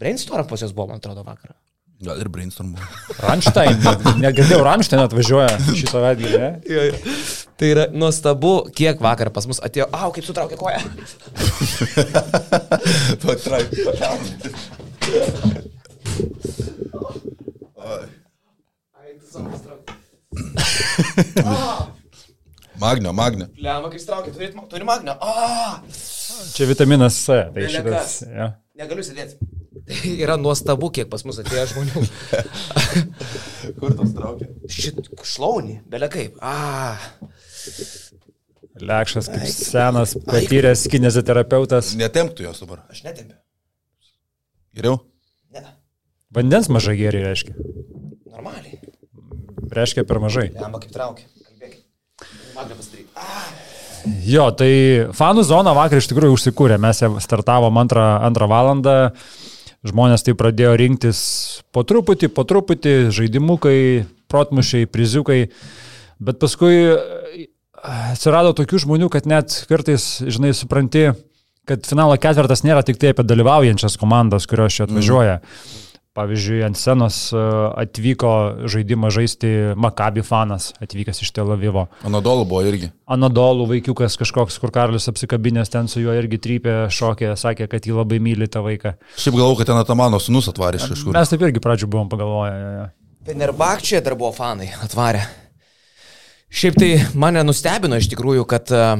Brainstorm pas jos buvo, man atrodo, vakarą. Gal ir Brainstorm buvo. Ranštain, negirdėjau, Ranštain atvažiuoja šį savaitgalį, ne? jo, jo. Tai yra nuostabu, kiek vakar pas mus atėjo, au, kaip sutraukė koją. Patraukė, patraukė. Magnio, magnio. Lemą, kai straukė, turi, turi magnio. A! Čia vitaminas C. Tai šitas, ja. Negaliu sėdėti. Tai yra nuostabu, kiek pas mus atėjo žmonių. Kur tas traukia? Šit šlaunį, belia kaip. A. Lekšas kaip Aik. senas, patyręs kineziterapeutas. Netemptų jos dabar. Aš netempiu. Geriau? Ne. Vandens mažai geriai reiškia. Normaliai. Reiškia per mažai. Lemba kaip traukia. Kalbėkit. Magnę pasidaryti. Ah. Jo, tai fanų zona vakar iš tikrųjų užsikūrė. Mes ją startavom antrą, antrą valandą žmonės tai pradėjo rinktis po truputį, po truputį, žaidimukai, protmušiai, priziukai, bet paskui e, atsirado tokių žmonių, kad net kartais, žinai, supranti, kad finalo ketvirtas nėra tik tai apie dalyvaujančias komandas, kurios čia atvažiuoja. Mm. Pavyzdžiui, ant scenos e, atvyko žaidimą žaisti Makabi fanas, atvykęs iš Tel Avivo. Anadolų buvo irgi. Anadolų vaikiukas kažkoks, kur Karlis apsikabinės ten su juo irgi trypė, šokė, sakė, kad jį labai myli tą vaiką. Šiaip galvoju, kad ten Atamano sunus atvarė iš kažkur. Mes taip irgi pradžių buvom pagalvoję. Fenerbakčia dar buvo fanai atvarę. Šiaip tai mane nustebino iš tikrųjų, kad uh,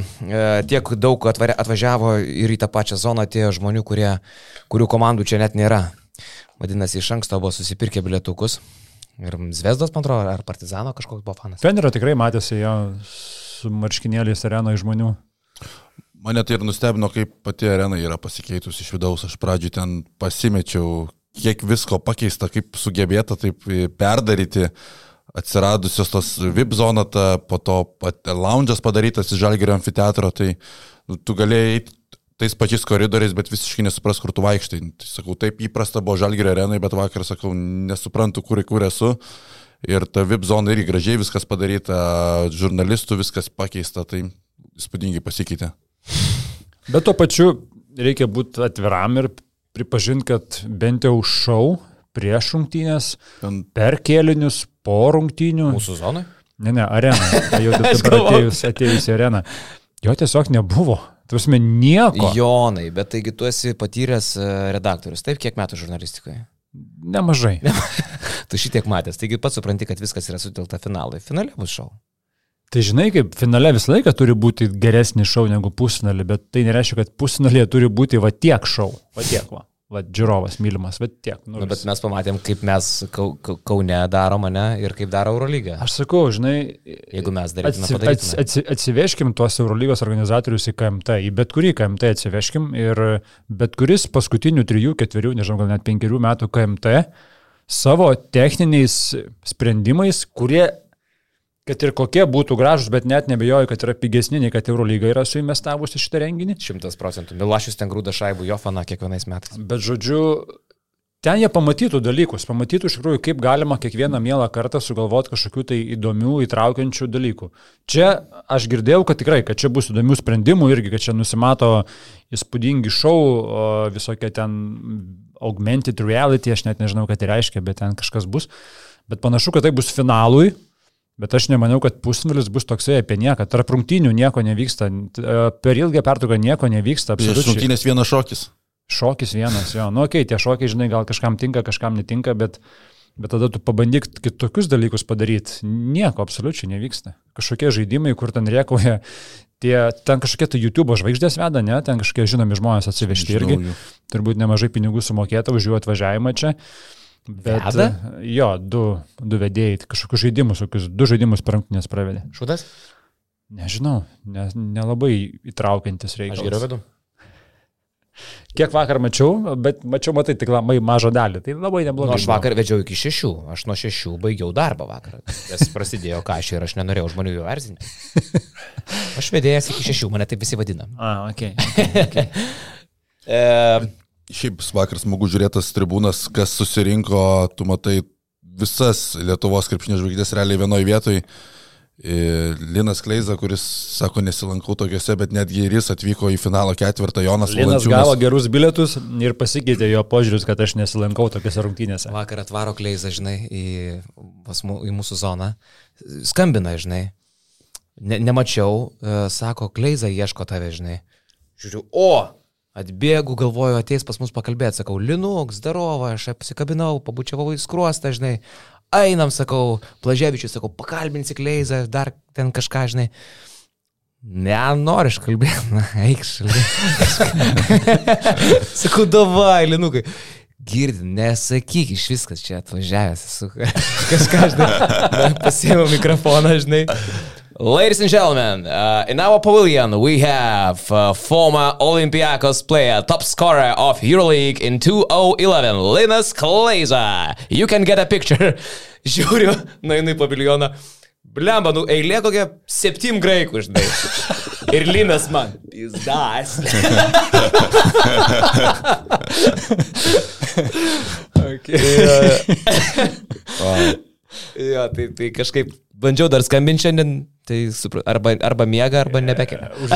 tiek daug atvarė, atvažiavo ir į tą pačią zoną tie žmonių, kurie, kurių komandų čia net nėra. Vadinasi, iš anksto buvo susipirkę bilietukus. Ir Zvezdos, man atrodo, ar Partizano kažkoks buvo fanas. Fenerio tikrai matėsi jo su marškinėliais arenoje žmonių. Mane tai ir nustebino, kaip pati arena yra pasikeitusi iš vidaus. Aš pradžiui ten pasimečiau, kiek visko pakeista, kaip sugebėta taip perdaryti atsiradusios tos VIP zona, ta, po to lounge'as padarytas iš Žalgerio amfiteatro, tai nu, tu galėjai tais pačiais koridoriais, bet visiškai nesupras, kur tu vaikštai. Tai sakau, taip įprasta buvo Žalgirio arenai, bet vakar sakau, nesuprantu, kur, kur esu. Ir ta VIP zona irgi gražiai viskas padaryta, žurnalistų viskas pakeista, tai įspūdingai pasikeitė. Bet tuo pačiu reikia būti atviram ir pripažinti, kad bent jau šau prieš rungtynės, per kėlinius, po rungtynių. Mūsų zonai? Ne, ne, arena. Jau dabar atėjus, atėjus į areną. Jo tiesiog nebuvo. Tuosme nieko. Jonai, bet taigi tu esi patyręs e, redaktorius, taip, kiek metų žurnalistikoje? Nemažai. tu šitiek matęs, taigi pats supranti, kad viskas yra sutilta finalui. Finale bus šau. Tai žinai, kaip finale visą laiką turi būti geresnis šau negu pusfinalį, bet tai nereiškia, kad pusfinalėje turi būti va tiek šau. Va tiek va va, žiūrovas mylimas, bet tiek. Nu, nu, bet mes pamatėm, kaip mes kau, Kaune darom mane ir kaip daro Eurolygą. Aš sakau, žinai, jeigu mes darytume, atsi, atsi, atsi, atsiveškim tuos Eurolygos organizatorius į KMT, į bet kurį KMT atsiveškim ir bet kuris paskutinių trijų, ketverių, nežinau, gal net penkerių metų KMT savo techniniais sprendimais, kurie kad ir kokie būtų gražus, bet net nebejoju, kad yra pigesni, nei kad Eurolyga yra suinvestavusi šitą renginį. Šimtas procentų. Milašius ten grūda šaibų Jofaną kiekvienais metais. Bet žodžiu, ten jie pamatytų dalykus, pamatytų iš tikrųjų, kaip galima kiekvieną mielą kartą sugalvoti kažkokių tai įdomių, įtraukiančių dalykų. Čia aš girdėjau, kad tikrai, kad čia bus įdomių sprendimų irgi, kad čia nusimato įspūdingi šou, visokie ten augmented reality, aš net nežinau, ką tai reiškia, bet ten kažkas bus. Bet panašu, kad tai bus finalui Bet aš nemaniau, kad pusfinalis bus toksai apie nieką. Tarp rungtynių nieko nevyksta. E, Per ilgą pertrauką nieko nevyksta. Absoliučiai. rungtynės vienas šokis. Šokis vienas, jo. Nu, okei, okay, tie šokiai, žinai, gal kažkam tinka, kažkam netinka, bet, bet tada tu pabandyk kitokius dalykus padaryti. Nieko absoliučiai nevyksta. Kažkokie žaidimai, kur ten riekauja, tie, ten kažkokie tai YouTube žvaigždės veda, ne, ten kažkokie žinomi žmonės atsivežti irgi. Turbūt nemažai pinigų sumokėta už jų atvažiavimą čia. Bet, Veda? jo, du, du vedėjai, kažkokius žaidimus, kokius du žaidimus per rungtynės pravedė. Šūdas? Nežinau, ne, nelabai įtraukiantis Aš reikalas. geriau vedu. Kiek vakar mačiau, bet mačiau, matai, tik labai mažą dalį. Tai labai Nu, neblogai. aš buvo. vakar vedžiau iki šešių, aš nuo šešių baigiau darbą vakar. Nes prasidėjo kažkai ir aš nenorėjau žmonių jų erzinti. Aš vedėjas iki šešių, mane taip visi vadina. A, ok. E, Šiaip vakar smagu žiūrėtas tribūnas, kas susirinko, tu matai visas Lietuvos krepšinio žvaigždės realiai vienoje vietoje. Linas Kleiza, kuris sako, nesilankau tokiuose, bet netgi ir jis atvyko į finalo ketvirtą, Jonas Linas Valančiūnas. gavo gerus bilietus ir pasikeitė jo požiūris, kad aš nesilankau tokiuose rungtynėse. vakar atvaro Kleiza, žinai, į, mu- į mūsų zoną. Skambina, žinai. Ne, nemačiau, e, sako, Kleiza ieško tave, žinai. Žiūriu, o, atbėgu, galvoju, ateis pas mus pakalbėti, sakau, Linuk, Zdarova, aš apsikabinau, pabučiavau į skruostą, žinai. Einam, sakau, Plaževičius, sakau, pakalbinsi Kleizą, dar ten kažką, žinai. Ne, noriu aš kalbėti, na, eik šalia. sakau, davai, Linukai. Girdi, nesakyk iš viskas čia atvažiavęs. Esu kažką, žinai. Pasiėmiau mikrofoną, žinai. Ladies and gentlemen, uh, in our pavilion we have uh, former Olympiacos player, top scorer of EuroLeague in 2011, Linas Kleiza. You can get a picture. Žiūriu, nueinu į paviljoną. Blemba, nu eilė kokia septym graikų, žinai. Ir Linas man. Pizdas. Jo, tai, tai kažkaip bandžiau dar skambinti šiandien, tai arba, arba miega, arba nebekelia. Už,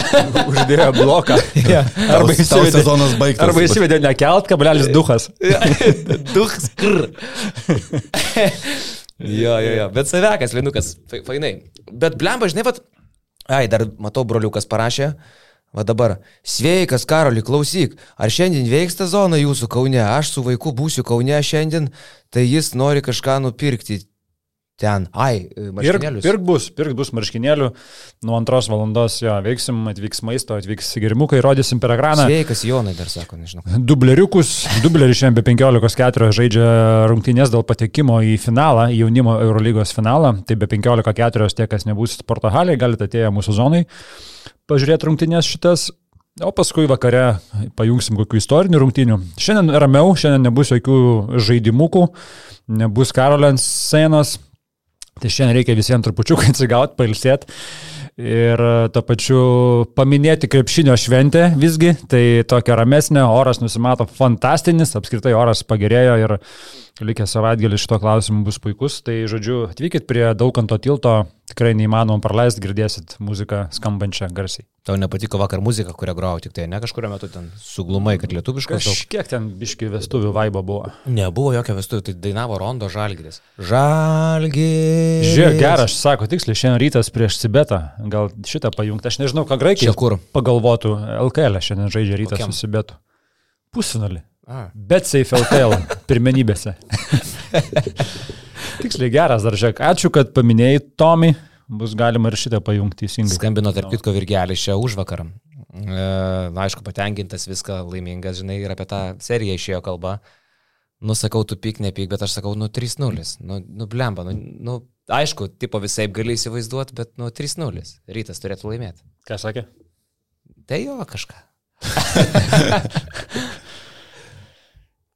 uždėjo bloką. Ja. Arba įsivedė, sezonas baigtas. arba įsivedė nekelt, kablelis duhas. Duhs kr. jo, jo, jo, bet savekas, Linukas, fa- fainai. Bet blemba, žinai, vad, ai, dar matau, broliukas parašė. Va dabar, sveikas Karoli, klausyk, ar šiandien veiks ta zona jūsų Kaune, aš su vaiku būsiu Kaune šiandien, tai jis nori kažką nupirkti ten. Ai, Pirk, marškinėlius. pirk bus, pirk bus marškinėlių. Nuo antros valandos jo veiksim, atvyks maisto, atvyks gerimukai, rodysim per ekraną. Sveikas Jonai dar sako, nežinau. Dubleriukus, dublerį šiandien be 15-4 žaidžia rungtynės dėl patekimo į finalą, į jaunimo Eurolygos finalą. Tai be 15-4 tie, kas nebus sporto halėje, galite atėję mūsų zonai pažiūrėti rungtynės šitas. O paskui vakare pajungsim kokių istorinių rungtynių. Šiandien ramiau, šiandien nebus jokių žaidimukų, nebus Karolens scenos. Tai šiandien reikia visiems trupučiuką atsigauti, pailsėti. Ir e, to pačiu paminėti krepšinio šventę visgi, tai tokia ramesnė, oras nusimato fantastinis, apskritai oras pagerėjo ir likęs savaitgalis šito klausimu bus puikus. Tai žodžiu, atvykit prie Daukanto tilto, tikrai neįmanoma praleisti, girdėsit muziką skambančią garsiai. Tau nepatiko vakar muzika, kurią grau, tik tai ne kažkurio metu ten suglumai, kad lietuviškas. daug. Kažkiek ten biški vestuvių vaibo buvo. Nebuvo jokio vestuvių, tai dainavo Rondo Žalgiris. Žalgiris. Žiūrėk, geras, sako tiksliai, šiandien rytas prieš Sibetą. Gal šitą pajungti, aš nežinau, ką graikiai pagalvotų. LKL šiandien žaidžia rytas Kokiam? su Sibetu. Pusfinalį. A. Bet safe LKL pirmenybėse. Tiksliai geras dar žiūrėk. Ačiū, kad paminėjai Tomį. Bus galima ir šitą pajungti teisingai. Skambino tarp kitko Virgelis čia už vakarą. E, na, aišku, patenkintas viską, laimingas, žinai, ir apie tą seriją išėjo kalba. Nusakau, tu pyk, nepyk, bet aš sakau, nu 3-0. Nu, nu blemba, nu, nu, aišku, tipo visai gali įsivaizduoti, bet nu 3-0. Rytas turėtų laimėti. Ką sakė? Tai jo kažką.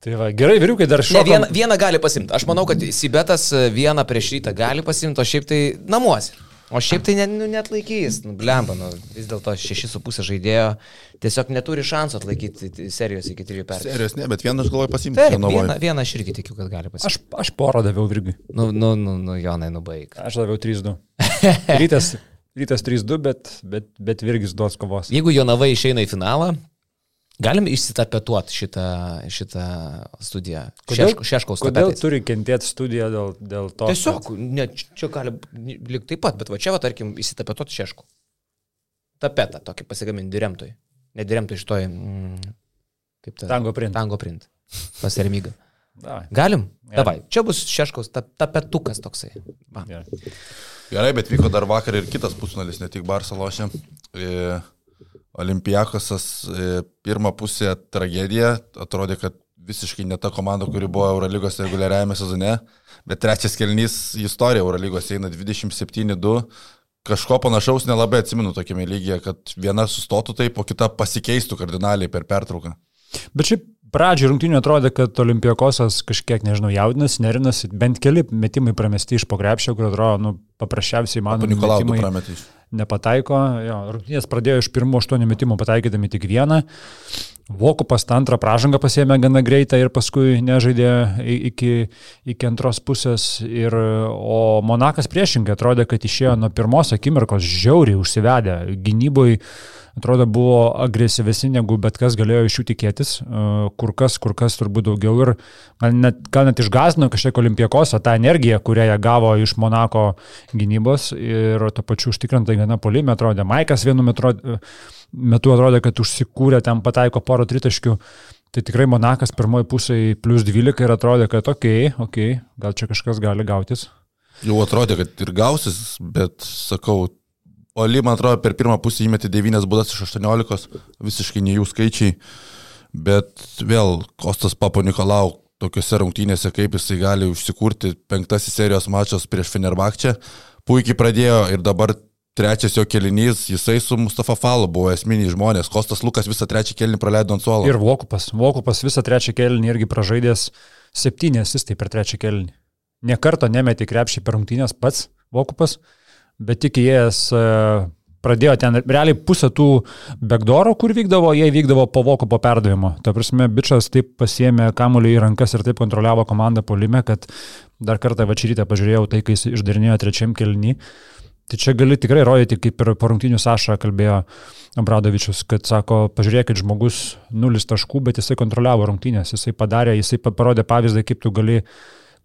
Tai va, gerai, vyriukai dar Ne, šokam. vieną, vieną gali pasimti. Aš manau, kad Sibetas e, vieną prieš rytą gali pasimti, o šiaip tai namuose. O šiaip tai net, nu, net laikys, nu, blemba, nu, vis dėlto 6,5 žaidėjo tiesiog neturi šansų atlaikyti serijos iki 3 pergalės. Serijos ne, bet vieną aš galvoju pasimti. Taip, vieną, vieną aš irgi tikiu, kad gali pasimti. Aš, aš porą daviau virgiui. Nu, nu, nu, nu, Jonai, nubaig. Aš daviau 3-2. Rytas, rytas 3-2, bet, bet, bet virgis duos kovos. Jeigu Jonava išeina į finalą, Galim išsitapetuoti šitą, šitą studiją. Kodėl, Šeško, šeškaus kodėl tapetais. turi kentėti studija dėl, dėl to? Tiesiog, ne, čia gali likti taip pat, bet va čia, va, tarkim, įsitapetuoti šeškų. Tapetą tokį pasigaminti diremtoj. Ne diremtoj šitoj. Mm, kaip ta? Tango print. Tango print. Pasiremyga. Da, Galim? Galim. Davai. Čia bus šeškaus ta, tapetukas toksai. Va. gerai. Gerai, bet vyko dar vakar ir kitas pusnalis, ne tik Barcelošė. E, Olimpijakosas e, pirmą pusę tragedija, atrodė, kad visiškai ne ta komanda, kuri buvo Eurolygos reguliariajame sezone, bet trečias kelnys į istoriją Eurolygos eina 27-2. Kažko panašaus nelabai atsimenu tokiame lygyje, kad viena sustotų taip, o kita pasikeistų kardinaliai per pertrauką. Bet šiaip pradžioje rungtynio atrodė, kad Olimpijakosas kažkiek, nežinau, jaudinasi, nerinasi, bent keli metimai pramesti iš pokrepšio, kur atrodo, nu, paprasčiausiai mano Nikolaudų prametė iš. Nepataiko. Jo, rungtynės pradėjo iš pirmų aštuonių metimų pataikydami tik vieną. Vokupas tą antrą pražangą pasėmė gana greitai ir paskui nežaidė iki, iki antros pusės. Ir, o Monakas priešingai atrodė, kad išėjo nuo pirmos akimirkos žiauriai užsivedę. Gynyboje atrodo buvo agresyvesni negu bet kas galėjo iš jų tikėtis. e, Kur kas, kur kas turbūt daugiau. Ir gal net, gal net išgazino kažkiek olimpiekosą tą energiją, kurią jie gavo iš Monako gynybos ir to pačiu užtikrintai gana polime atrodė. Maikas vienu metu, metu atrodė, kad užsikūrė, ten pataiko poro tritaškių. Tai tikrai Monakas pirmoji pusė plus 12 ir atrodė, kad okei, okay, okei, okay, gal čia kažkas gali gautis. Jau atrodė, kad ir gausis, bet sakau, Oli, man atrodo, per pirmą pusę įmetė 9 būdas iš 18, visiškai ne jų skaičiai, bet vėl Kostas Papo Nikolau tokiuose rungtynėse, kaip jisai gali užsikurti penktasis serijos mačas prieš Fenerbakčią, puikiai pradėjo ir dabar trečias jo kelinys, jisai su Mustafa Falu buvo esminiai žmonės, Kostas Lukas visą trečią kelinį praleido ant suolo. Ir Vokupas. Vokupas visą trečią kelnį irgi pražaidęs septynės asistai per trečią kelnį. Niekarto nemetė krepšį per rungtynės pats Vokupas, bet tik įėjęs e, pradėjo ten, realiai pusę tų backdoorų, kur vykdavo, jie vykdavo po Vokupo perdavimo. Ta prasme, bičias taip pasiemė kamuolį į rankas ir taip kontroliavo komandą polime, kad dar kartą vačyrytę pažiūrėjau tai, kai jis išdarinėjo trečiam kelnį. Tai čia gali tikrai rodyti, kaip ir po rungtynių Saša kalbėjo Abradovičius, kad sako, pažiūrėkit, žmogus nulis taškų, bet jisai kontroliavo rungtynės, jisai padarė, jisai pa- parodė pavyzdį, kaip tu gali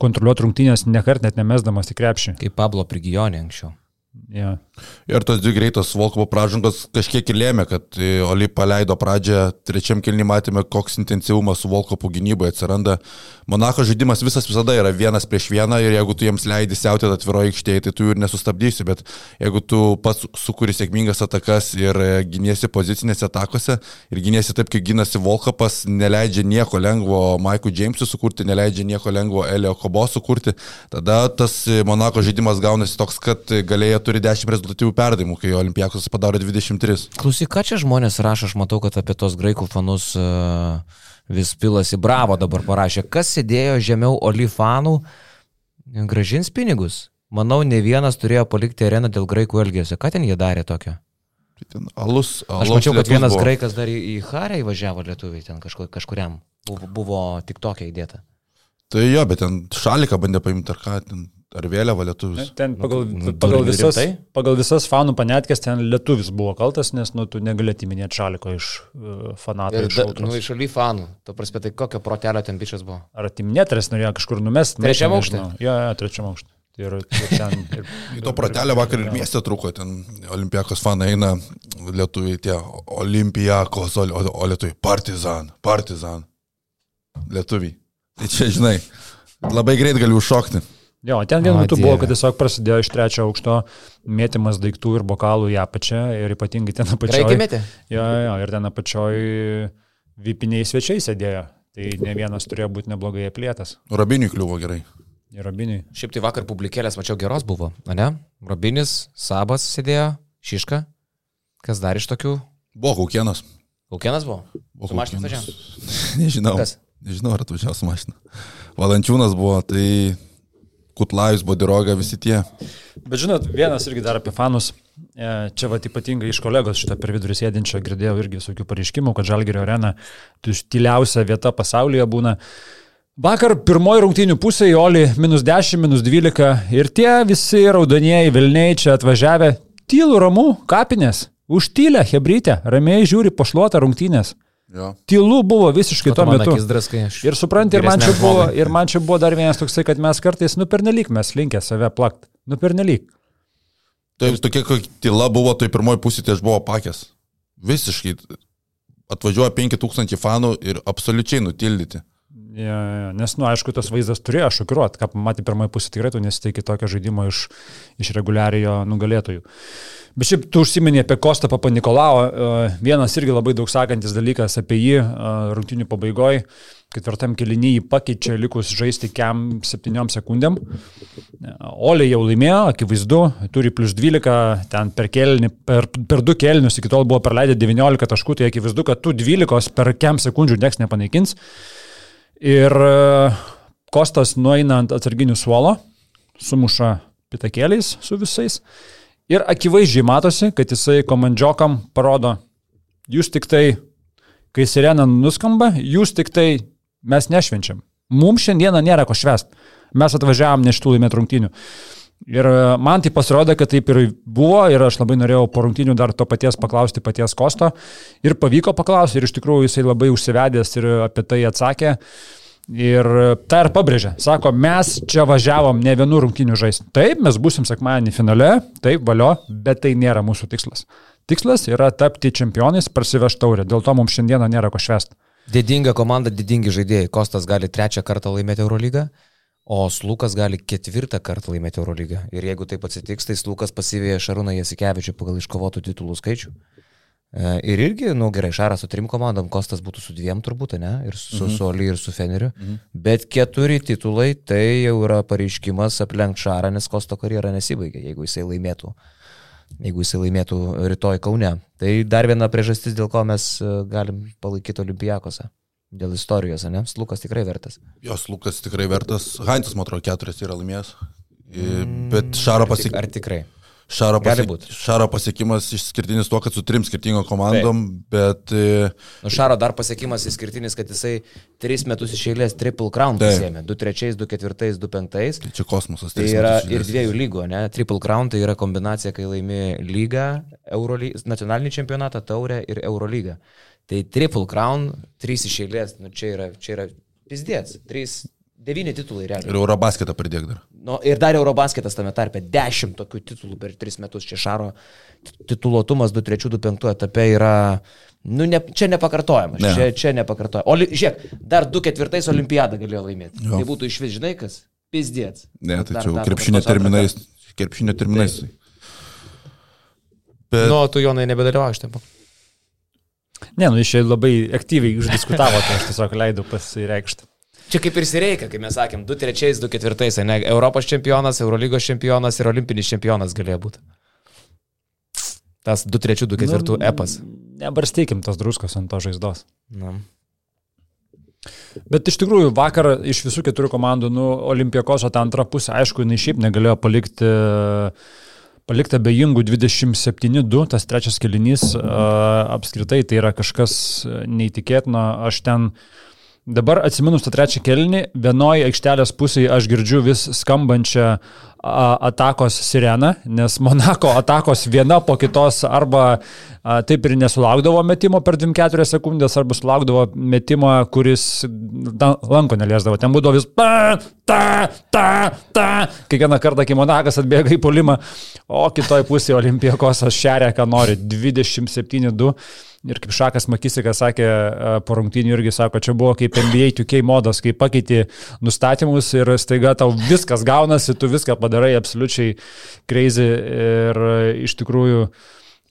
kontroliuoti rungtynės nekart net nemesdamas į krepšį. Kaip Pablo Prigijonė anksčiau. Ja. Ir tos dvi greitos Volkovo pražangos kažkiek ir lėmė, kad e, Oli paleido pradžią, trečiam kilnį matėme, koks intensyvumas su Volkovo gynyboje atsiranda. Monako žaidimas visas visada yra vienas prieš vieną ir jeigu tu jiems leidi siautėti atviroje aikštėje, tai tu jų ir nesustabdysi, bet jeigu tu pats sukūri sėkmingas atakas ir e, giniesi pozicinėse atakose ir giniesi taip, kaip gynasi Volkopas, neleidžia nieko lengvo Maikui Jamesui sukurti, neleidžia nieko lengvo Elio Kobo sukurti, tada tas e, Monako žaidimas gaunasi toks, kad galėjo turi 10 rezultatyvių perdavimų, kai Olimpijakos padarė 23. Klausyk, ką čia žmonės rašo, aš matau, kad apie tos graikų fanus uh, vis pilasi bravo dabar parašė. Kas sėdėjo žemiau Olifanų, gražins pinigus. Manau, ne vienas turėjo palikti areną dėl graikų elgesio. Ką ten jie darė tokio? Tai ten alus, alus Aš mačiau, kad vienas buvo. graikas dar į, į Harę įvažiavo lietuviai ten kažkur, kažkuriam. Buvo, buvo tik tokia įdėta. Tai jo, bet ten šaliką bandė paimti ar ką, ten, ar vėliavą lietuvius. Ten pagal, nu, pagal, durnių visas, rimtai? pagal visas fanų panetkės ten lietuvis buvo kaltas, nes nu, tu negalėti minėti šaliko iš uh, fanatų. Ir iš da, nu, iš šaly fanų. Tu prasme, tai kokio protelio ten bičias buvo. Ar atiminėtras norėjo kažkur numesti? Trečiam aukšte? Jo, jo, trečiam aukšte. Ir, ir ten, ir, Į to pratelę vakar ir mieste truko, ten olimpijakos fanai eina, lietuviai tie olimpijakos, o, o, o lietuviai partizan, partizan. Lietuviai. Tai čia, žinai, labai greit gali užšokti. Jo, ten vienu metu buvo, kad tiesiog prasidėjo iš trečio aukšto mėtymas daiktų ir bokalų į apačią ir ypatingai ten apačioje. metė? Jo, jo, ir ten apačioje vipiniai svečiai sėdėjo. Tai ne vienas turėjo būti neblogai aplėtas. Rabiniui kliuvo gerai. Ir abiniai. Šiaip tai vakar publikėlės, mačiau, geros buvo, ne? Robinis, Sabas sėdėjo, Šiška. Kas dar iš tokių? Buvo kaukienas. Kaukienas buvo? Buvo Su mašina Kaukėnas. važiavo? Nežinau. Kas? Nežinau, ar atvažiavo su mašina. Valančiūnas buvo, tai Kutlajus, Bodiroga, visi tie. Bet žinot, vienas irgi dar apie fanus. E, Čia va ypatingai iš kolegos šitą per vidurį sėdinčią girdėjau irgi visokių pareiškimų, kad Žalgerio arena tyliausia vieta pasaulyje būna. Vakar pirmoji rungtynių pusė į Oli minus 10, minus 12 ir tie visi raudonieji Vilniai čia atvažiavę tylų ramų kapinės, užtylę Hebrytę, ramiai žiūri pošluotą rungtynės. Jo. Tylu buvo visiškai tuo metu. draskai, Ir supranti, ir man, čia buvo, ir man čia buvo dar vienas toksai, kad mes kartais, nu pernelyg mes linkę save plakt. Nu pernelyg. Taip, tokia tyla buvo, tai pirmoji pusė tai aš buvau pakęs. Visiškai. Atvažiuoja 5000 fanų ir absoliučiai nutildyti. Ja, ja, nes, nu, aišku, tas vaizdas turėjo šokiruoti, ką pamatė pirmoji pusė, tikrai tu nesiteiki tokio žaidimo iš, iš reguliariojo nugalėtojų. Bet šiaip tu užsiminė apie Kostą Papa Nikolao, e, vienas irgi labai daug sakantis dalykas apie jį e, rungtinių pabaigoje, ketvirtam kelinį jį pakeičia likus žaisti kem 7 sekundėm. E, Olė jau laimėjo, akivaizdu, turi plus 12, ten per, kelnį, per, per 2 kelnius iki tol buvo praleidę 19 taškų, tai akivaizdu, kad tų 12 per kem sekundžių nieks nepanaikins. Ir e, Kostas nueina ant atsarginių suolo, sumuša pitakėliais su visais. Ir akivaizdžiai matosi, kad jisai komandžiokam parodo, jūs tik tai, kai sirena nuskamba, jūs tik tai mes nešvenčiam. Mums šiandieną nėra ko švest. Mes atvažiavam ne šitų laimėtų rungtynių. Ir e, man tai pasirodė, kad taip ir buvo ir aš labai norėjau po rungtynių dar to paties paklausti paties Kosto. Ir pavyko paklausti ir iš tikrųjų jisai labai užsivedęs ir apie tai atsakė. Ir tą ir pabrėžė. Sako, mes čia važiavom ne vienų rungtynių žaisti. Taip, mes busim sekmadienį finale, taip, valio, bet tai nėra mūsų tikslas. Tikslas yra tapti čempionais, parsivežti taurę. Dėl to mums šiandieną nėra ko švest. Didinga komanda, didingi žaidėjai. Kostas gali trečią kartą laimėti Eurolygą, o Slukas gali ketvirtą kartą laimėti Eurolygą. Ir jeigu taip atsitiks, tai Slukas pasivėja Šarūną Jasikevičių pagal iškovotų titulų skaičių. E, Ir irgi, nu, gerai, Šaras su trim komandom, Kostas būtų su dviem turbūt, ne? Ir su, mhm. su Oli, ir su Feneriu. Mhm. Bet keturi titulai tai jau yra pareiškimas aplenkti Šarą, nes Kosto karjera nesibaigė, jeigu jisai laimėtų. Jeigu jisai laimėtų rytoj Kaune. Tai dar viena priežastis, dėl ko mes e, galim palaikyti Olimpijakose. Dėl istorijos, ne? Lukas tikrai vertas. Jos Lukas tikrai vertas. Heintas, man atrodo, keturis yra laimėjęs. I- Bet Šaro, Ar, tik, pasiek... ar tikrai? Šaro, pasiek... Šaro pasiekimas išskirtinis tuo, kad su trim skirtingom komandom, bet e, Nu, Šaro dar pasiekimas išskirtinis, kad jisai tris metus iš eilės triple crown Taip. pasėmė. 2-3, 2-4, 2-5. tai čia kosmosas. Tai yra ir dviejų lygų, ne? Triple Crown tai yra kombinacija, kai laimi lygą, Euroly... nacionalinį čempionatą, taurę ir Eurolygą. Tai Triple Crown, trys iš eilės, nu čia yra, čia yra pizdėts, trys, devyni titulai realiai. Ir Eurobasketą pridėk dar. Nu, ir dar Eurobasketas tame tarpe, dešimt tokių titulų per tris metus. Čia Šaro tituluotumas 2-3-2-5 etape yra, nu, ne, čia nepakartojamas. Ne. Čia, čia nepakartojamas. O, žiūrėk, dar 2-4 olimpiadą galėjo laimėti. Jo. Tai būtų iš vis, žinai kas? Pizdėts. Ne, tai Dar- čia jau krepšinio terminais. Krepšinio terminais. Bet Nu, tu Jonai nebedalyvauji šitą. Ne, nu, iš čia labai aktyviai išdiskutavo, tai aš tiesiog leidau pasireikšti. Čia kaip ir Sireika, kai mes sakėm, 2-3, 2-4, ne, Europos čempionas, Eurolygos čempionas ir olimpinis čempionas galėjo būti. Tas 2-3, 2-4 Nu, epas. Nebarstykim tos druskos ant to žaizdos. Na. Bet iš tikrųjų vakar iš visų keturių komandų, nu, Olimpijakos, o ta antra pusė, aišku, jinai šiaip negalėjo palikti, palikti abejingų 27-2, tas trečias kelinys, apskritai tai yra kažkas neįtikėtino, aš ten dabar atsiminus tą trečią kelinį, vienoje aikštelės pusėje aš girdžiu vis skambančią a, atakos sireną, nes Monako atakos viena po kitos arba taip ir nesulaukdavo metimo per 24 sekundės, arba sulaukdavo metimo, kuris lanko neliesdavo. Ten būdavo vis ta, ta, ta, ta. Kiekvieną kartą, kai Monakas atbėga į polimą, o kitoj pusėje Olimpijakos šeria, ką nori, 27-2. Ir kaip Šakas Makisikas sakė po rungtynių irgi sako, čia buvo kaip NBA 2K modas, kai pakeiti nustatymus ir staiga tau viskas gaunasi, tu viską padarai absoliučiai crazy ir a, iš tikrųjų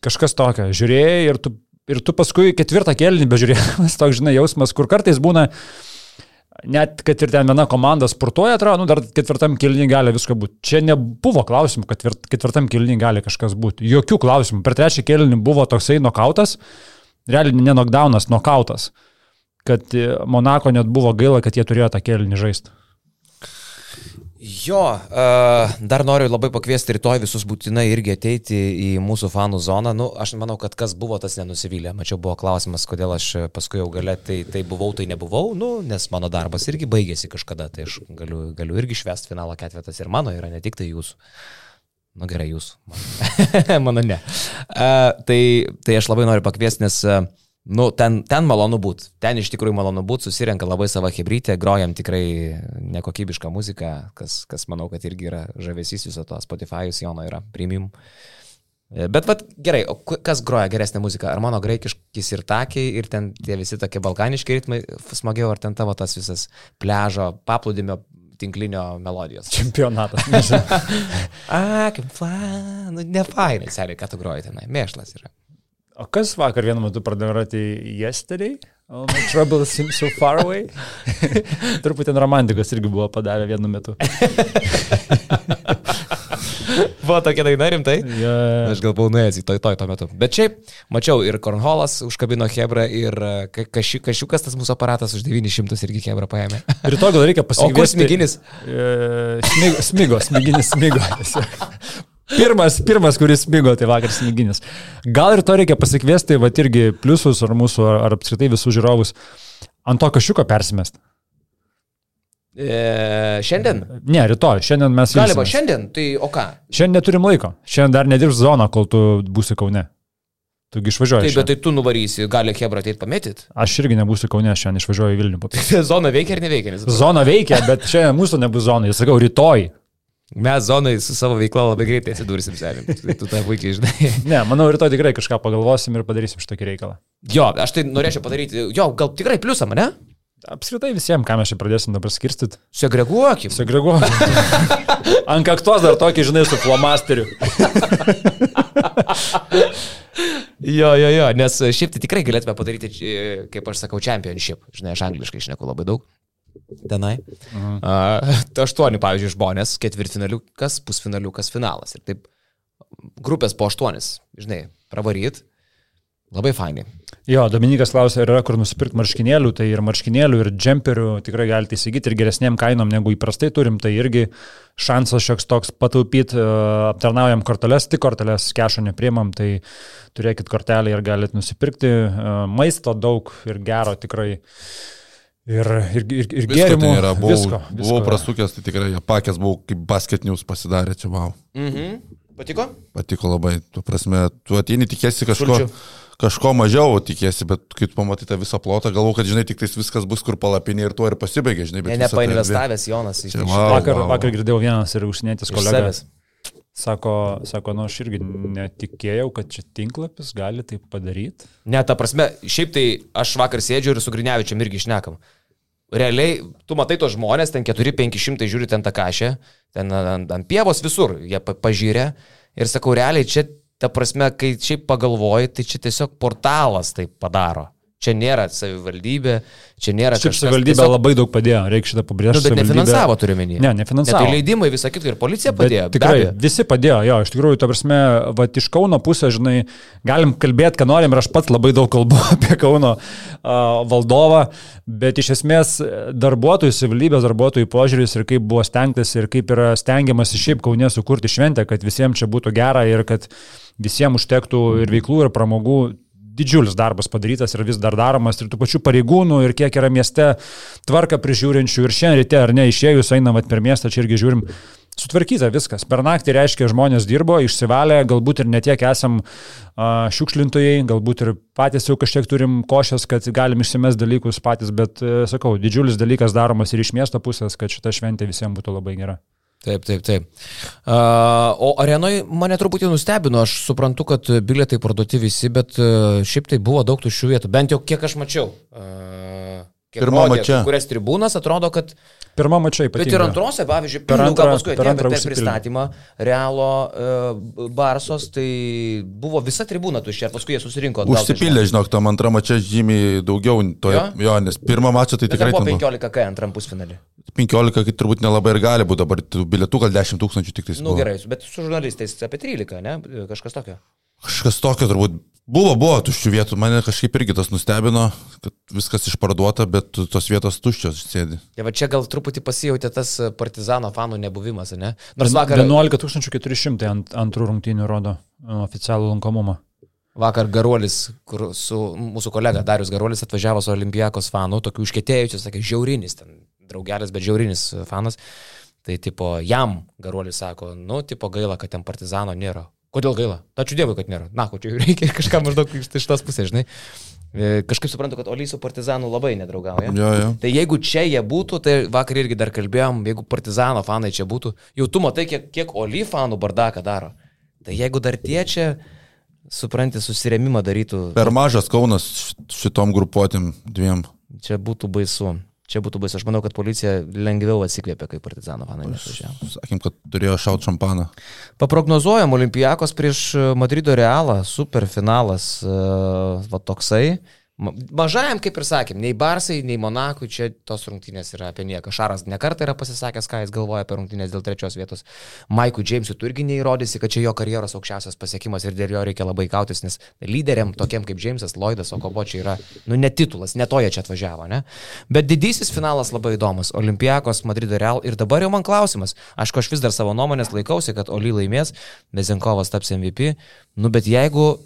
kažkas tokio. Žiūrėjai ir tu, ir tu paskui ketvirtą kėlinį bežiūrėdamas, toks žinai jausmas, kur kartais būna net kad ir ten viena komanda sportuoja, atrodo, nu, dar ketvirtam kilniui gali visko būti. Čia nebuvo klausimų, kad virt- ketvirtam kilniui gali kažkas būti. Jokių klausimų. Per trečią kilnį buvo toksai nokautas, realiai ne knockdownas, nokautas, kad e, Monako net buvo gaila, kad jie turėjo tą kilnį žaisti. Jo, uh, dar noriu labai pakviesti rytoj visus būtinai irgi ateiti į mūsų fanų zoną. Nu, aš manau, kad kas buvo, tas nenusivylė. Mačiau, buvo klausimas, kodėl aš paskui jau galę, tai, tai buvau, tai nebuvau, nu, nes mano darbas irgi baigėsi kažkada, tai aš galiu, galiu irgi švest finalo ketvirtas ir mano yra, ne tik tai jūsų. Nu gerai, jūs. mano ne. Uh, tai, tai aš labai noriu pakviesti, nes uh, Nu, ten, ten malonu būt. Ten iš tikrųjų malonu būt, susirenka labai savo hebrytę, grojam tikrai nekokybišką muziką, kas, kas manau, kad irgi yra žavesys viso to. Spotify'us Jono yra premium. E, Bet vat, gerai, o kas groja geresnę muziką? Ar mano graikiškis ir takiai, ir ten tie visi tokie balkaniški ritmai smagiau, ar ten tavo tas visas pležo, paplūdimio tinklinio melodijos? Čempionatas. A, kaip flan, nu, ne fainai, seniai, ką tu groji tenai, mėšlas yra. O kas vakar vienu metu pradėjo groti Yesterday? Oh, my trouble seems so far away. Truputį ten romantikos irgi buvo padarę vienu metu. Buvo tokia daina rimtai? Yeah. Aš gal buvau nuėjęs į toj, toj tuo metu. Bet šiaip, mačiau, ir Kornholas užkabino Hebra, ir e, ka- kaši, kašiukas tas mūsų aparatas už 900 irgi Hebra paėmė. Rytoj gal reikia O kur smiginis? E, Smigo, smigo, smiginis smigo. Pirmas, pirmas, kuris smigo, tai vakar smiginis. Gal ir to reikia pasikviesti, va irgi pliusus ar mūsų, ar, apskritai visų žiūrovus ant to kažkiuko persimest. E, šiandien? Ne, rytoj, šiandien mes Galima, ilsimės. šiandien, tai o ką? Šiandien neturim laiko. Šiandien dar nedirbs zona, kol tu būsi Kaune. Tugi išvažiuoji. Taip, bet šiandien. tai tu nuvarysi, gali Hebra ateit pamėtyt. Aš irgi nebūsiu Kaune, šiandien išvažiuoju į Vilnių. Zona veikia ar neveikia? Zona veikia, bet šiandien mūsų nebus zona. Jis sakau, rytoj. Mes zonai su savo veikla labai greitai atsidursim, senim. Tai Tu tą puikiai žinai. Ne, manau, rytoj tikrai kažką pagalvosim ir padarysim šitokį reikalą. Jo, aš tai norėčiau padaryti, jo, gal tikrai pliusą mane? Apskritai visiems, ką mes čia pradėsim dabar skirstyti. Segreguokim. Segreguoti. Ant kaktos dar tokį, žinai, su flomasteriu. Jo, jo, jo, nes šiaip tai tikrai galėtume padaryti, e, kaip aš sakau, championship. Žinai, aš angliškai šneku labai daug. Tenai. Mhm. Uh, aštuoni, pavyzdžiui, žmonės, ketvirtfinaliukas, pusfinaliukas, finalas. Ir taip grupės po aštuonis, žinai, pravaryt. Labai fainai. Jo, Dominikas klausė, ar yra kur nusipirkti marškinėlių, tai ir marškinėlių, ir džemperių tikrai galite įsigyti ir geresniem kainom negu įprastai turim, tai irgi šansas šioks toks pataupyti, aptarnaujam korteles, tik korteles kešo nepriemam, tai turėkit kortelę ir galite nusipirkti e, maisto daug ir gero tikrai. Ir, ir, ir, ir gėrimų. ten yra, buvau, visko, visko, buvau prasukęs, tai tikrai apakęs buvau, kaip basket news pasidarė čia, wow. Mhm. Patiko? Patiko labai, tu prasme, tu ateini tikėsi kažko, Sulčių. kažko mažiau tikėsi, bet kai tu pamatai tą visą plotą, galvoju, kad žinai, tik tais viskas bus kur palapinė ir tuo ir pasibaigia, žinai, bet Ne, nepainvestavęs Jonas. iš- vau. Vakar, wow. vakar girdėjau vienas ir užsienietis iš kolega. savęs. Sako, sako, nu aš irgi netikėjau, kad čia tinklapis gali tai padaryti. Ne, ta prasme, šiaip tai aš vakar sėdžiu ir su Griniavičiam irgi išnekam. Realiai, tu matai tos žmonės, ten 4-500 žiūri ten tą kažę, ten ant, ant pievos visur, jie pa- pažyrė. Ir sakau, realiai čia, ta prasme, kai šiaip pagalvoji, tai čia tiesiog portalas tai padaro. Čia nėra savivaldybė, čia nėra Šiaip kažkas. savivaldybė tiesiog- labai daug padėjo, reikia šitą pabrėžti. Nu, bet nefinansavo turiu menį. Ne, nefinansavo. Tai leidimai visą kitą ir policija Bet padėjo. be Tikrai, visi padėjo, jo, iš tikrųjų, ta prasme, va, iš Kauno pusės, žinai, galim kalbėti, ką norim, ir aš pats labai daug kalbu apie Kauno uh, valdovą, bet iš esmės darbuotojų, savivaldybės darbuotojų požiūris ir kaip buvo stengtas ir kaip yra stengiamas šiaip Kaune sukurti šventę, kad visiems čia būtų gera ir kad visiems užtektų ir veiklų, ir pramogų. Didžiulis darbas padarytas ir vis dar daromas ir tų pačių pareigūnų ir kiek yra mieste tvarka prižiūrinčių ir šiandien ryte ar ne išėjus einam vat per miestą, čia irgi žiūrim, Sutvarkyta viskas. Per naktį reiškia, žmonės dirbo, išsivalė, galbūt ir netiek esam a, šiukšlintojai, galbūt ir patys jau kažkiek turim košės, kad galim išsimes dalykus patys, bet, e, sakau, didžiulis dalykas daromas ir iš miesto pusės, kad šita šventė visiems būtų labai gera. Taip, taip, taip. Uh, o arenoje mane truputį nustebino, aš suprantu, kad bilietai parduoti visi, bet uh, šiaip tai buvo daug tuščių vietų, bent jau kiek aš mačiau. Uh, mače. kai kurias tribūnas atrodo, kad... Pirmą mačiai Bet ir antrose, pavyzdžiui, Per nu, antrą- paskui per antrą per pristatymą Realo uh, Barsos, tai buvo visa tribūna tuščia, paskui jie susirinko. tai Užsipildė, žinok, tam antram mačia žymiai daugiau. To, Jo? jo? nes pirmą mačą tai Bet tikrai buvo ten buvo. 15 K antram pusfinalį. 15, kai turbūt nelabai ir gali būti, dabar tų bilietų gal 10 tūkstančių tik tais. Na nu, gerai, bet su žurnalistais apie 13, ne? Kažkas tokio. Kažkas tokio turbūt buvo, buvo tuščių vietų, mane kažkaip irgi tas nustebino, kad viskas išparduota, bet tos vietos tuščios sėdi. Tai va čia gal truputį pasijautė tas partizano fanų nebuvimas, ne? Nors vakar, 11 400 ant antrų rungtynių rodo e, oficialų lankomumą. vakar Garuolis, kur su mūsų kolega Darius Garuolis atvažiavo su Olimpijakos fanų, tokių užkėtėjusių, sakė, žiaurinis, ten draugelis, bet žiaurinis fanas. Tai tipo, jam Garuolis sako, nu, tipo gaila, kad ten partizano nėra. Kodėl gaila? Ačiū Dievui, kad nėra. Na, ko čia reikia kažką maždaug iš šitos pusės, žinai. E, Kažkaip suprantu, kad Olys su Partizanu labai nedraugauja. Jo, jo. Tai jeigu čia jie būtų, tai vakar irgi dar kalbėjom, jeigu Partizano fanai čia būtų, jau tu matai, kiek, kiek Oly fanų bardaką daro. Tai jeigu dar tie čia, supranti, susiremimą darytų, Per mažas Kaunas šitom grupuotėm dviem. čia būtų baisu. Čia būtų baisu. Aš manau, kad policija lengviau atsikvėpė, kai Partizano fanai nesužiavo. Sakym, kad turėjo šaut šampaną. Paprognozuojam Olimpijakos prieš e, Madrido Realą, superfinalas, uh, va toksai. Ma- Mažajam, kaip ir sakėm, nei Barsai, nei Monakui čia tos rungtynės yra apie nieką. Šaras nekartą yra pasisakęs, ką jis galvoja apie rungtynės dėl trečios vietos. Maikui Džeimsui tu irgi neįrodysi, kad čia jo karjeros aukščiausias pasiekimas ir dėl jo reikia labai kautis, nes lyderiam, tokiem kaip Džeimsas, Lloydas, Okobo čia yra, nu, ne titulas, ne to jie čia atvažiavo, ne? Bet didysis finalas labai įdomus. Olimpijakos, Madrido Real ir dabar jau man klausimas. Aišku, aš vis dar savo nuomonės laikausi, kad Oli laimės, Bezenkovas taps MVP. Nu, bet jeigu,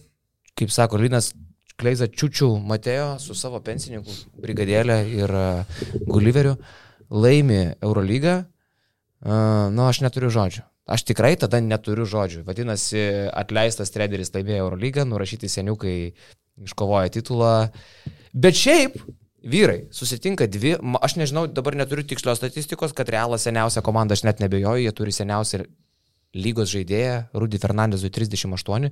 kaip sako Linas, Kleiza Čiučių Matėjo su savo pensininkų brigadėlė ir uh, Gulliveriu laimi Eurolygą, uh, nu, aš neturiu žodžių. Aš tikrai tada neturiu žodžių. Vadinasi, atleistas treneris laimėjo Eurolygą, nurašyti seniukai iškovoja titulą. Bet šiaip, vyrai, susitinka dvi, aš nežinau, dabar neturiu tikslios statistikos, kad realas seniausia komanda, aš net nebejoju, jie turi seniausią lygos žaidėją, Rudy Fernandezui 38,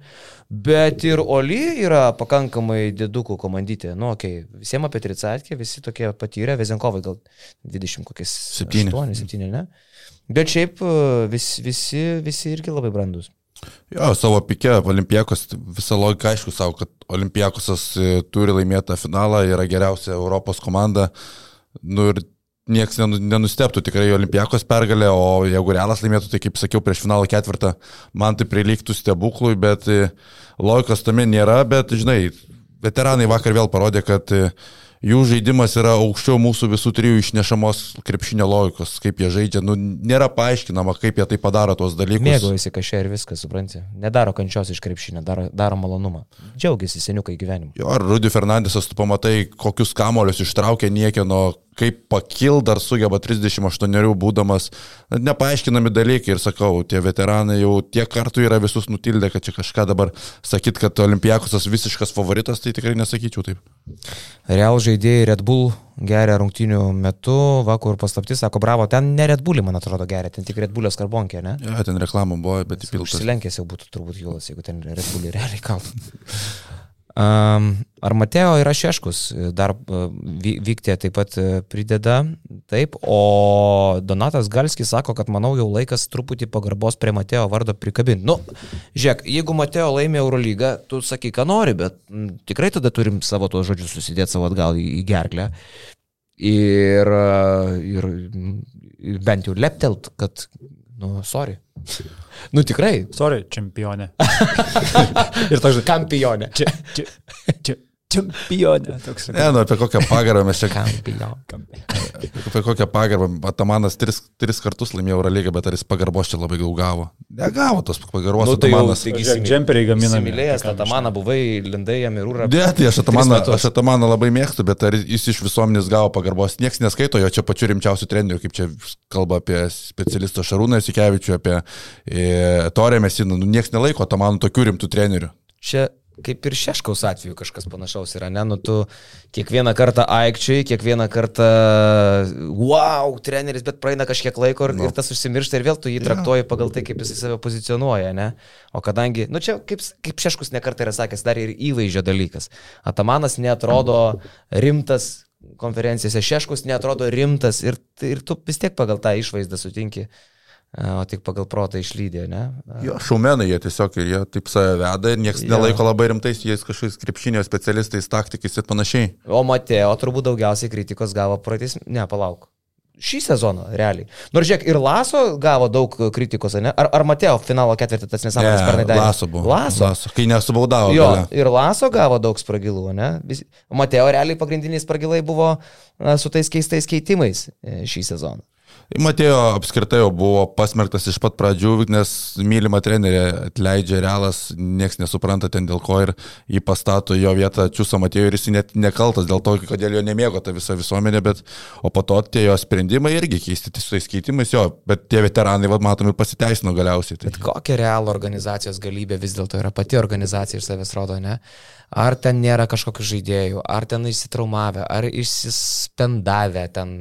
bet ir Oli yra pakankamai didukų komandytė. Nu, okei, okay. visiems apie Tricatkį, visi tokie patyrę, Vezenkovai gal 20 kokiais Septyni. 8, 7, ne? Bet šiaip e, vis, visi, visi irgi labai brandus. Jo, savo pikė, Olimpijakos, visą logiką aišku savo, kad Olimpijakosas e, turi laimėtą finalą, yra geriausia Europos komanda. Nu ir niekas nenu- nenusteptų tikrai Olimpijakos pergalė, o jeigu Realas laimėtų, tai kaip sakiau, prieš finalo ketvirtą, man tai prilygtų stebuklui, bet e, logikos tame nėra, bet žinai, veteranai vakar vėl parodė, kad e, jų žaidimas yra aukščiau mūsų visų trijų išnešamos krepšinio logikos, kaip jie žaidžia. Nu, nėra paaiškinama, kaip jie tai padaro tos dalykus. Mėgaujasi kažkai ir viskas, supranti. Nedaro kančios iš krepšinio, daro, daro malonumą. Džiaugiasi seniukai gyvenimu. Jo, ar Rudy Fernandesas, tu pamatai, kokius kamolius ištraukė niekieno, kaip pakil dar sugeba 38 būdamas, na, nepaaiškinami dalykai ir sakau, tie veteranai jau tiek kartų yra visus nutildę, kad čia kažką dabar sakyt, kad Olimpijakosas visiškas favoritas, tai tikrai nesakyčiau taip. Real žaidėjai Red Bull geria rungtinių metu, vakar paslaptis, sako, bravo, ten ne Red Bullį, man atrodo, geria, ten tik Red Bullės karbonkė, ne? Ja, ten reklamų buvo, bet įpiltas. Užsilenkęs jau būtų turbūt Jūlas, jeigu ten Red Bullį realiai kaltų. Ar Mateo yra Šeškus, dar vy- Vyktė taip pat uh, prideda, taip, o Donatas Galskis sako, kad manau jau laikas truputį pagarbos prie Mateo vardo prikabinti. Nu, žiūrėk, jeigu Mateo laimė Eurolygą, tu sakai, ką nori, bet tikrai tada turim savo tos žodžius susidėti savo atgal į, gerklę. Ir, uh, ir bent jau leptelt, kad, nu, sorry. Nu tikrai. Sorry, čempionė. ir toks, Kampionė. čia, čia, čia, čempionė. Toks, Ne, nu apie kokią pagarbą mes čia Kampionė. Apie kokią pagarbą. Atamanas tris, tris kartus laimėjo Eurolygą, bet ar jis pagarbos čia labai daug gavo? Negavo tos pagarbos. Nu, tai Atamanas. taigi, Žiūrėk, džemperiai gaminami. Įsimylėjęs tą tamaną buvai, lindai jam ir urą. Ne, tai aš Atamaną, aš Atamaną labai mėgstu, bet ar jis iš visuomenės gavo pagarbos? Niekas neskaito jo čia pačiu rimčiausiu treneriu, kaip čia kalba apie specialistą Šarūną Sikevičių, apie e, Torę Mesiną. Nu, niekas nelaiko Atamanų tokių rimtų trenerių. Čia kaip ir Šeškaus atveju kažkas panašaus yra, ne? Nu, tu kiekvieną kartą aikčiai, kiekvieną kartą, wow, treneris, bet praeina kažkiek laiko ir, Nu. ir tas užsimiršta ir vėl tu jį traktuoji pagal tai, kaip jis save pozicionuoja, ne? O kadangi, nu čia kaip, kaip Šeškus nekartą yra sakęs, dar ir įvaizdžio dalykas. Atamanas netrodo rimtas konferencijose, Šeškus netrodo rimtas ir, ir tu vis tiek pagal tą išvaizdą sutinki, o tik pagal protą išlydė, ne? Jo, šaumenai jie tiesiog, jie taip save veda ir niekas nelaiko labai rimtais, jie kažkokiais krepšinio specialistais, taktikais ir panašiai. O Mateo turbūt daugiausiai kritikos gavo praeitais, ne, palauk. Šį sezoną, realiai. Nors žiūrėk, ir Laso gavo daug kritikos, ne? Ar, ar Mateo finalo ketvirtas nesąmonės pernai darė? Laso buvo. Laso. Laso. Kai nesubaudavo. Jo, gale. ir Laso gavo daug spragilų, ne? Mateo realiai pagrindiniai spragilai buvo na, su tais keistais keitimais e, šį sezoną. Matėjo apskritai jau buvo pasmerktas iš pat pradžių, nes mylimą trenerį atleidžia realas, niekas nesupranta ten dėl ko ir jį pastato jo vietą Čiūsą Matėjo ir jis net nekaltas dėl to, kodėl jo nemėgo ta visa visuomenė, bet o po to tie jo sprendimai irgi keisti su tais keitimais, jo, bet tie veteranai, vad matom, ir pasiteisino galiausiai. Tai. Bet kokia realo organizacijos galybė vis dėlto yra pati organizacija ir savęs rodo, ne? Ar ten nėra kažkokių žaidėjų, ar ten įsitraumavę, ar išsispendavę, ten,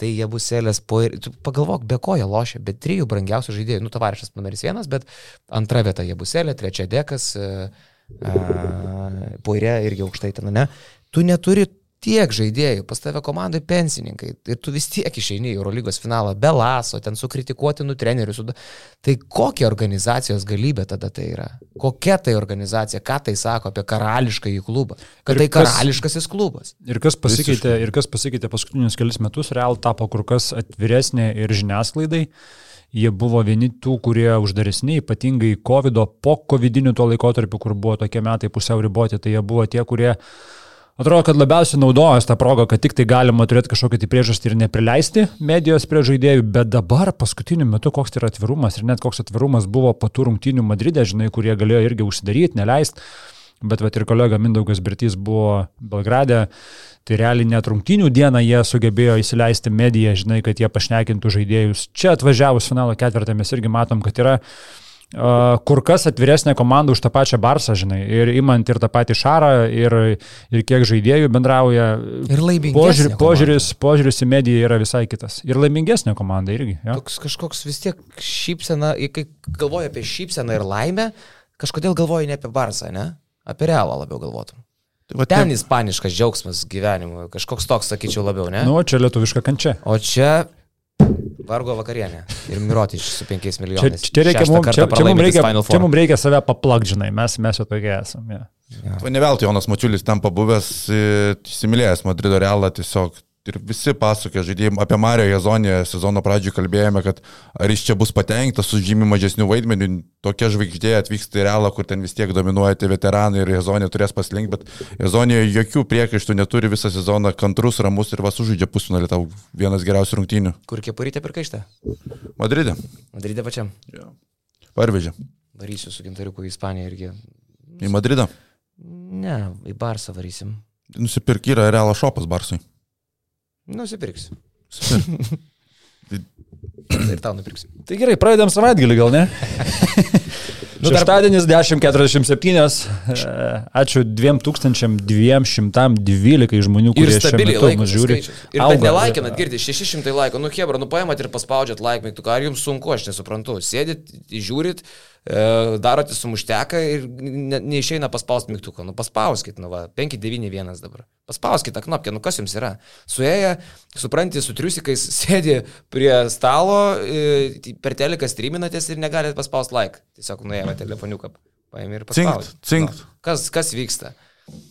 tai jie bus elės po ir... Pagalvok, be ko jie lošia, bet trijų brangiausių žaidėjų, nu, tavarišas numeris vienas, bet antra vieta jie bus elė, trečia dekas, uh, poirė irgi aukštai ten, ne? Tu neturi tiek žaidėjų, pas tave komandai pensininkai ir tu vis tiek išeini į Eurolygos finalą, be laso, ten sukritikuotinų trenerių. Su... Tai kokia organizacijos galybė tada tai yra? Kokia tai organizacija, ką tai sako apie karališką į klubą? Kad ir tai kas, karališkasis klubas. Ir kas pasikeitė, ir kas pasikeitė paskutinius kelius metus, Real tapo kur kas atviresnė ir žiniasklaidai. Jie buvo vieni tų, kurie uždaresni, ypatingai COVID, po COVID tuo laikotarpiu, kur buvo tokie metai pusiau riboti, tai jie buvo tie, kurie uh, Atrodo, kad labiausiai naudojas tą progą, kad tik tai galima turėti kažkokią tai priežastį ir neprileisti medijos prie žaidėjų, bet dabar paskutiniu metu koks tai yra atvirumas ir net koks atvirumas buvo po tų rungtynių Madride, žinai, kurie galėjo irgi užsidaryti, neleisti. Bet vat, ir kolega Mindaugas Birtys buvo Belgrade, tai realiai net rungtynių dieną jie sugebėjo įsileisti mediją, žinai, kad jie pašnekintų žaidėjus. Čia atvažiavus finalo ketvirtą mes irgi matom, kad yra kur kas atviresnė komanda už tą pačią Barsą, žinai, ir imant ir tą patį Šarą, ir, ir kiek žaidėjų bendrauja. Ir laimingesnė. Požiūrį, požiūris, požiūris į mediją yra visai kitas. Ir laimingesnė komanda irgi. Ja. Toks kažkoks vis tiek šypsena, kai galvoji apie šypseną ir laimę, kažkodėl galvoji ne apie Barsą, ne? Apie realą labiau galvotum. Tai va, ten ispaniškas džiaugsmas gyvenimu, kažkoks toks, sakyčiau, labiau, ne? Nu, čia lietuviška kančia. O čia Vargo vakarienė. Ir Mirotiš su 5 milijonais. Čia, čia, reikia, mum, čia, čia, mums reikia, čia mums reikia save paplakžinai, mes, mes jau tokie esame. Ja. Ja. Ne veltui Jonas Mačiulis tam pabuvęs, įsimylėjęs Madrido realą, tiesiog ir visi pasakė žaidėjim apie Mario Jezonį sezono pradžioje kalbėjome, kad ar jis čia bus patenkintas su žymiai mažesniu vaidmeniu, tokia žvaigždė atvyksta į realą, kur ten vis tiek dominuoja tie veteranai ir Jezonė turės paslinkti, bet Jezonė jokių priekaištų neturi visą sezoną, kantrus, ramus ir vas užžaidžia pusfinalį, tau vienas geriausių rungtynių. Kur kepurytė prikaištą? Madride. Madride pačiam. Ja. Parvežė. Varysiu su gintariuku į Ispaniją irgi. Į Madridą? Ne, į Barsą varysim. Nusipirk yra realas šopas Barsui. Nusipirksiu. ir tau nupirksiu. Tai gerai, pradedam savaitgalį gal ne? Nu, Šeštadienis 10.47. Ačiū 2212 žmonių, kurie stabiliai mus žiūri. Ir nelaikinat, girdite, 600 laikų. Nu, Hebra, nu paėmat ir paspaudžiat like mygtuką. Ar jums sunku, aš nesuprantu. Sėdit, žiūrit, e, darote sumušteką ir ne, neišeina paspausti mygtuką. Nu, paspauskit, nu, va, 591 dabar. Paspauskit tą knopkę, nu kas jums yra. Suėję, suprantate, su triusikais sėdi prie stalo, e, per teleką streaminatės ir negalite paspausti like. Tiesiog nuėjo paėmė telefoniuką, paėmė ir paspaudė. Cinkt, cinkt. No. Kas, kas vyksta?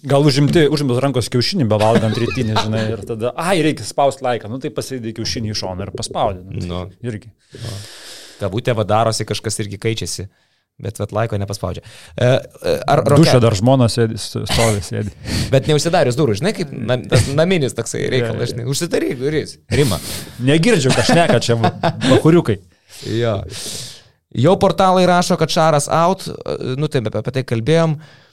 Gal užimti, užimtas rankos kiaušinį be valgant rytinį, žinai, ir tada, ai, reikia spausti laiką, nu tai pasidė kiaušinį į šoną ir paspaudė. Nu, nu. Irgi. Nu. Kabutė vadarosi, kažkas irgi keičiasi. Bet vat laiko nepaspaudžia. E, e ar Dušė dar žmona sėdi, stovi sėdi. Bet neužsidarius durų, žinai, kaip na, tas naminis toksai reikalas, žinai. Užsidaryk duris. Rima. Negirdžiu, kažneka čia, bakuriukai. jo. Jau portalai rašo, kad Šaras out, nu taip, apie tai kalbėjom. E,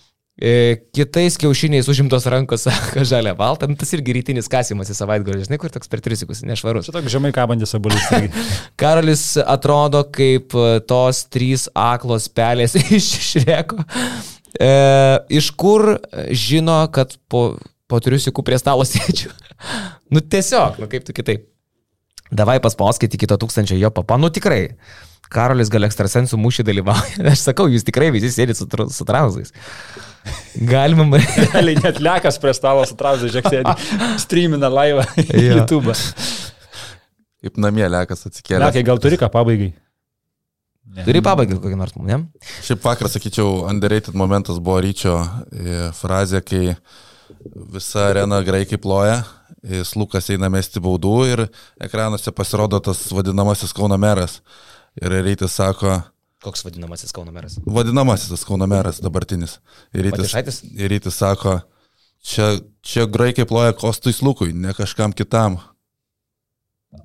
kitais kiaušiniais užimtos rankos, sako žalia balta, nu, tas irgi rytinis kasimas į savaitgalį, žinai, kur toks per trisikus, nešvarus. Čia toks žemai kabantis abulis. Karolis atrodo kaip e, tos trys aklos pelės iš Šreko. E, iš kur žino, kad po, po triusikų prie stalo sėdžiu? nu tiesiog, nu kaip tu kitaip. Davai paspauskite iki to tūkstančio jo papa, nu tikrai. Karolis gal ekstrasensų mūšį dalyvauja. Aš sakau, jūs tikrai visi sėdite su, su trauzais. Galima matyti. Realiai net lekas prie stalo su trauzais, žiūrėk, sėdi. Streamina laivą į YouTube. Kaip namie lekas atsikėlė. Lekai, gal turi ką pabaigai? Ne. Turi pabaigą kokį nors, ne? Šiaip vakar, sakyčiau, underrated momentas buvo ryčio e, frazė, kai visa arena graikai ploja, Slukas eina mesti baudų ir ekranuose pasirodo tas vadinamasis Kauno meras. Ir Reitis sako, Koks vadinamasis Kauno meras? Vadinamasis Kauno meras dabartinis. Ir Rytis, ir rytis sako, čia, čia graikai ploja Kostui Slukui, ne kažkam kitam.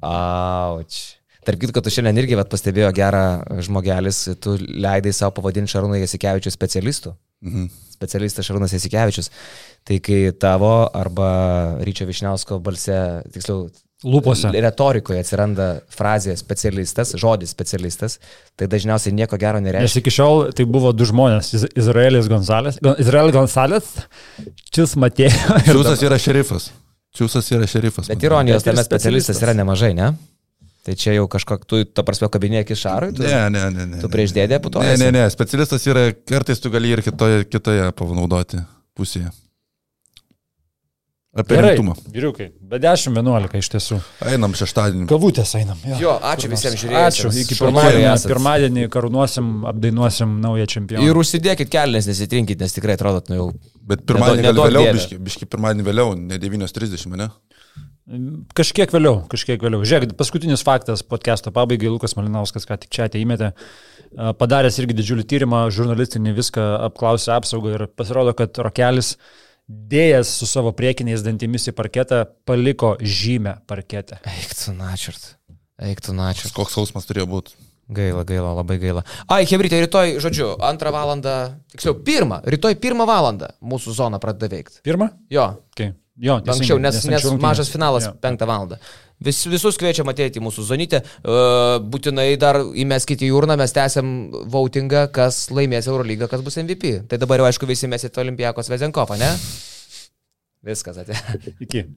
Auč. Tarp kitko, tu šiandien irgi vat, pastebėjo gerą žmogelis, tu leidai savo pavadinti Šarūną Jasikevičių specialistu. Mhm. Specialistas Šarūnas Jasikevičius. Tai kai tavo arba Ryčio Višniausko balse, tiksliau, Lūpose. retorikoje atsiranda frazė specialistas, žodis specialistas, tai dažniausiai nieko gero Nes nereiškia. iki šiol tai buvo du žmonės. Iz- Izraelis Gonzalės. Gon- Izraelis Gonzalės, Čils Matėjo. Čiūsas yra šerifas. Čiūsas yra šerifas. Bet ironijos tame specialistas yra nemažai, ne? Tai čia jau kažkok, tu, ta prasme, kabinėki šarui, tu, Ne, ne, ne. ne tu prieš dėdę Ne, putoji. ne, ne. Specialistas yra, kartais tu gali ir kitoje, kitoje panaudoti pusėje. Apie Gerai, rimtumą. vyriukai, be 10-11 iš tiesų. Einam šeštadienį. Kavutės einam. Jo, Jo, ačiū visiems žiūrėjusiems. Ačiū. Iki esat. pirmadienį karūnuosim, apdainuosim naują čempioną. Ir užsidėkit kelnes, nesitrinkit, nes tikrai atrodot, nu jau. Bet pirmadienį neduok vėliau, dieve. biški, biški pirmadienį vėliau, ne 9.30, ne? Kažkiek vėliau, kažkiek vėliau. Žiūrėk, paskutinis faktas podcast'o pabaigai, Lukas Malinauskas ką tik čia įmetė, padaręs irgi didžiulį tyrimą, žurnalistinį viską apklausė apsaugą ir pasirodo, kad Rokelis dėjęs su savo priekiniais dantimis į parketą paliko žymę parketę. Eik tu načiart. Eik tu načiart. Koks sausmas turėjo būti. Gaila, gaila, labai gaila. Ai, Hebrytė, rytoj, žodžiu, antrą valandą, tiksliau, pirmą, rytoj pirmą valandą mūsų zona pradeda veikti. Pirmą? Jo, Okay. Jo, teisingai, anksčiau, nes, nes anksčiau rungtynės. mažas finalas Jo. penktą valandą. Vis, visus kviečiam ateiti į mūsų zonytę. Uh, būtinai dar įmeskite į urną, mes tęsiam votingą, kas laimės Eurolygą, kas bus MVP. Tai dabar jau aišku visi mesite Olimpijakos Vezenkovą, ne? Viskas atėjo. Iki.